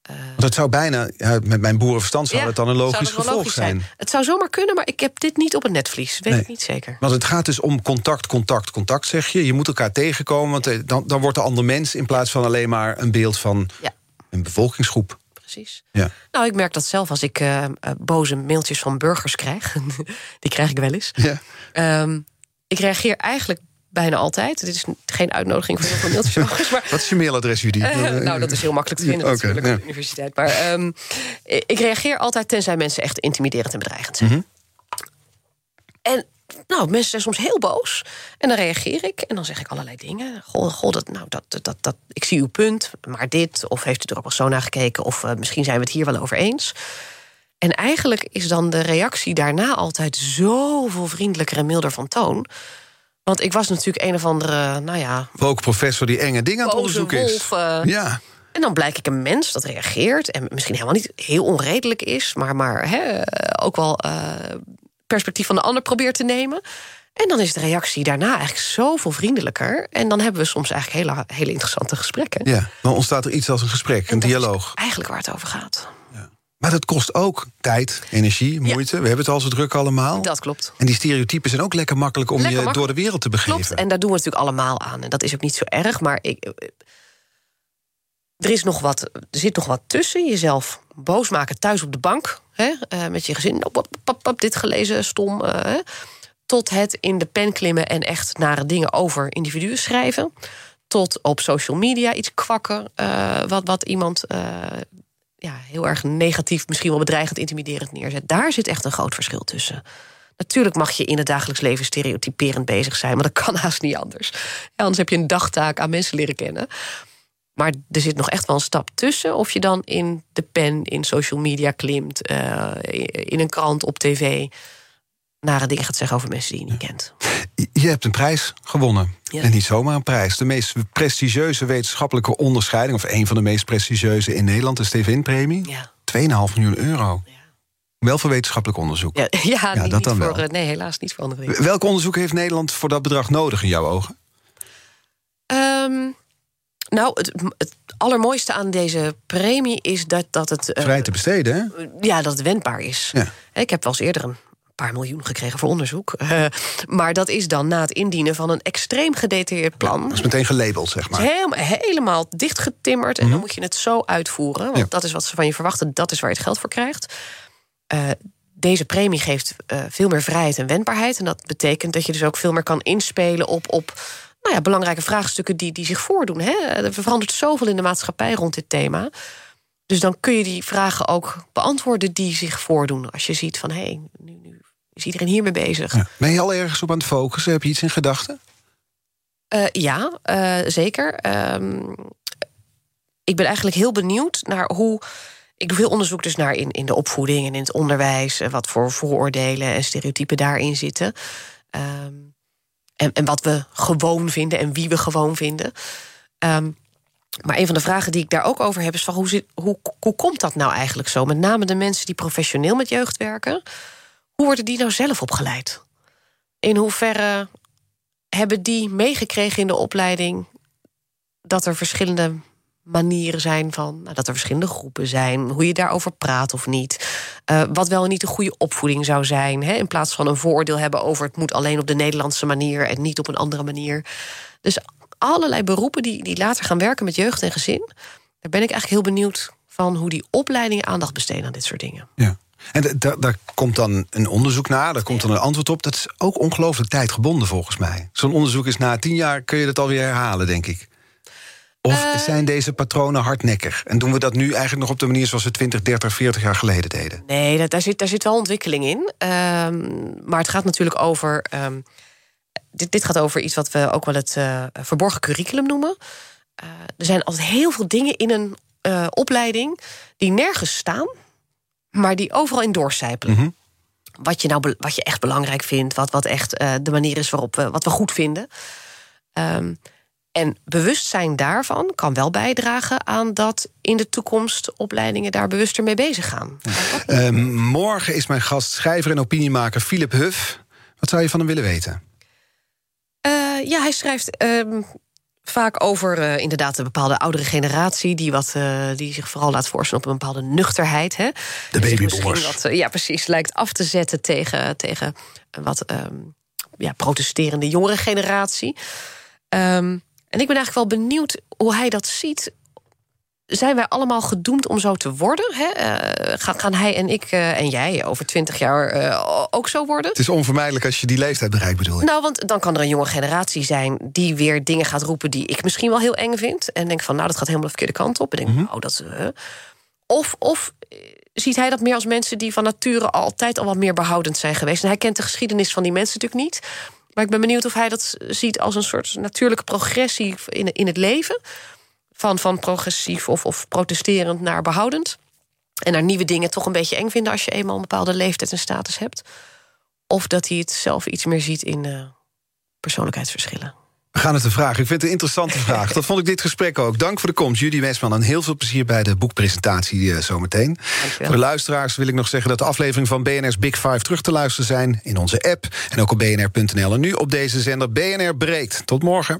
Want dat zou bijna, met mijn boerenverstand zou Ja, het dan een logisch gevolg logisch zijn. Het zou zomaar kunnen, maar ik heb dit niet op het netvlies. Weet Nee. ik niet zeker. Want het gaat dus om contact, contact, contact, zeg je. Je moet elkaar tegenkomen, want eh, dan, dan wordt de ander mens... in plaats van alleen maar een beeld van Ja. een bevolkingsgroep. Precies. Ja. Nou, ik merk dat zelf als ik eh, eh, boze mailtjes van burgers krijg. <laughs> Die krijg ik wel eens. Ja. Ehm, ik reageer eigenlijk bijna altijd. Dit is geen uitnodiging voor heel veel mailtjes maar <laughs> Wat is je mailadres, Judy? Eh, nou, dat is heel makkelijk te vinden natuurlijk ja. op de universiteit. Maar ehm, ik reageer altijd tenzij mensen echt intimiderend en bedreigend zijn. Mhm. En nou, mensen zijn soms heel boos. En dan reageer ik en dan zeg ik allerlei dingen. Goh, goh dat, nou, dat, dat, dat, dat, ik zie uw punt, maar dit. Of heeft u er ook wel zo naar gekeken? Of eh, misschien zijn we het hier wel over eens. En eigenlijk is dan de reactie daarna altijd zoveel vriendelijker en milder van toon. Want ik was natuurlijk een of andere, nou ja, Ook professor die enge dingen aan het onderzoeken is. wolf. Ja, en dan blijk ik een mens dat reageert en misschien helemaal niet heel onredelijk is, maar, maar hè, ook wel eh, perspectief van de ander probeert te nemen. En dan is de reactie daarna eigenlijk zoveel vriendelijker. En dan hebben we soms eigenlijk hele, hele interessante gesprekken. ja. Dan ontstaat er iets als een gesprek, En een dialoog. Eigenlijk waar het over gaat. Maar dat kost ook tijd, energie, moeite. We hebben het al zo druk allemaal. Dat klopt. En die stereotypen zijn ook lekker makkelijk om Lekker je makkelijk. door de wereld te begeven. Klopt, en daar doen we natuurlijk allemaal aan. En dat is ook niet zo erg, maar ik, eh, er, is nog wat, er zit nog wat tussen. Jezelf boos maken thuis op de bank. Hè, eh, met je gezin. Pap, pap, pap, dit gelezen, stom. eh, hè, tot het in de pen klimmen en echt nare dingen over individuen schrijven. Tot op social media iets kwakken. eh, wat, wat iemand eh, ja, heel erg negatief, misschien wel bedreigend, intimiderend neerzet. Daar zit echt een groot verschil tussen. Natuurlijk mag je in het dagelijks leven stereotyperend bezig zijn, maar dat kan haast niet anders. Anders heb je een dagtaak aan mensen leren kennen. Maar er zit nog echt wel een stap tussen. Of je dan in de pen, in social media klimt, eh, in een krant, op tv. nare dingen gaat zeggen over mensen die je niet kent. Je hebt een prijs gewonnen. Ja. En niet zomaar een prijs. De meest prestigieuze wetenschappelijke onderscheiding... of een van de meest prestigieuze in Nederland, de Steven-premie. Ja. 2,5 miljoen euro. Wel voor wetenschappelijk onderzoek. <laughs> Ja, ja, niet, dat dan voor, wel. eh, Nee, helaas niet voor andere dingen. Welk onderzoek heeft Nederland voor dat bedrag nodig in jouw ogen? Ehm, nou, het, het allermooiste aan deze premie is dat, dat het. eh, Vrij te besteden, hè? ja, dat het wendbaar is. Ja. Ik heb wel eens eerder een paar miljoen gekregen voor onderzoek. Eh, maar dat is dan na het indienen van een extreem gedetailleerd plan. Dat is meteen gelabeld, zeg maar. helemaal, helemaal dichtgetimmerd. En dan moet je het zo uitvoeren. Want Ja. dat is wat ze van je verwachten. Dat is waar je het geld voor krijgt. Eh, deze premie geeft eh, veel meer vrijheid en wendbaarheid. En dat betekent dat je dus ook veel meer kan inspelen op, op nou ja, belangrijke vraagstukken die, die zich voordoen. Hè? Er verandert zoveel in de maatschappij rond dit thema. Dus dan kun je die vragen ook beantwoorden die zich voordoen. Als je ziet van hé, hey, nu, nu is iedereen hiermee bezig. Ja. Ben je al ergens op aan het focussen? Heb je iets in gedachten? Eh, ja, eh, zeker. Ehm, ik ben eigenlijk heel benieuwd naar hoe. Ik doe veel onderzoek dus naar in, in de opvoeding en in het onderwijs. eh, Wat voor vooroordelen en stereotypen daarin zitten. Ehm, en, en wat we gewoon vinden en wie we gewoon vinden. Ehm, maar een van de vragen die ik daar ook over heb is: van hoe, zit, hoe, hoe komt dat nou eigenlijk zo? Met name de mensen die professioneel met jeugd werken. Hoe worden die nou zelf opgeleid? In hoeverre hebben die meegekregen in de opleiding dat er verschillende manieren zijn van nou, dat er verschillende groepen zijn, hoe je daarover praat of niet, uh, wat wel en niet een goede opvoeding zou zijn, hè, in plaats van een vooroordeel hebben over het moet alleen op de Nederlandse manier en niet op een andere manier. Dus allerlei beroepen die, die later gaan werken met jeugd en gezin, daar ben ik eigenlijk heel benieuwd van hoe die opleidingen aandacht besteden aan dit soort dingen. Ja. En daar komt dan een onderzoek naar, daar komt dan een antwoord op. Dat is ook ongelooflijk tijdgebonden volgens mij. Zo'n onderzoek is na tien jaar kun je dat alweer herhalen, denk ik. Of uh, zijn deze patronen hardnekkig? En doen we dat nu eigenlijk nog op de manier zoals we 20, 30, 40 jaar geleden deden? Nee, dat, daar, zit, daar zit wel ontwikkeling in. Um, maar het gaat natuurlijk over. Um, dit, dit gaat over iets wat we ook wel het uh, verborgen curriculum noemen. Uh, er zijn altijd heel veel dingen in een uh, opleiding die nergens staan, maar die overal in doorcijpelen. Mm -hmm. Wat je nou wat je echt belangrijk vindt, wat, wat echt de manier is waarop we wat we goed vinden. Um, en bewustzijn daarvan kan wel bijdragen aan dat in de toekomst opleidingen daar bewuster mee bezig gaan. Uh, morgen is mijn gast schrijver en opiniemaker Philip Huff. Wat zou je van hem willen weten? Uh, ja, hij schrijft uh, vaak over uh, inderdaad de bepaalde oudere generatie... die, wat, die zich vooral laat voorstellen op een bepaalde nuchterheid. Hè? De babyboomers. Wat, ja, precies. Lijkt af te zetten tegen, tegen wat ehm, ja, protesterende jongere generatie. Um, en ik ben eigenlijk wel benieuwd hoe hij dat ziet. Zijn wij allemaal gedoemd om zo te worden? Hè? Uh, gaan, gaan, hij en ik uh, en jij over twintig jaar uh, ook zo worden? Het is onvermijdelijk als je die leeftijd bereikt, bedoel ik. Nou, want dan kan er een jonge generatie zijn die weer dingen gaat roepen die ik misschien wel heel eng vind. En denk van, nou, dat gaat helemaal de verkeerde kant op. En denk, mm -hmm. oh, dat. of, of ziet hij dat meer als mensen die van nature altijd al wat meer behoudend zijn geweest. En hij kent de geschiedenis van die mensen natuurlijk niet. Maar ik ben benieuwd of hij dat ziet als een soort natuurlijke progressie in, in het leven. Van, van progressief of, of protesterend naar behoudend. En naar nieuwe dingen toch een beetje eng vinden als je eenmaal een bepaalde leeftijd en status hebt. Of dat hij het zelf iets meer ziet in uh, persoonlijkheidsverschillen. We gaan het een vragen. Ik vind het een interessante <laughs> vraag. Dat vond ik dit gesprek ook. Dank voor de komst, Judy Westman. En heel veel plezier bij de boekpresentatie uh, zometeen. Voor de luisteraars wil ik nog zeggen dat de aflevering van BNR's Big Five terug te luisteren zijn in onze app en ook op bnr.nl. En nu op deze zender BNR Breekt. Tot morgen.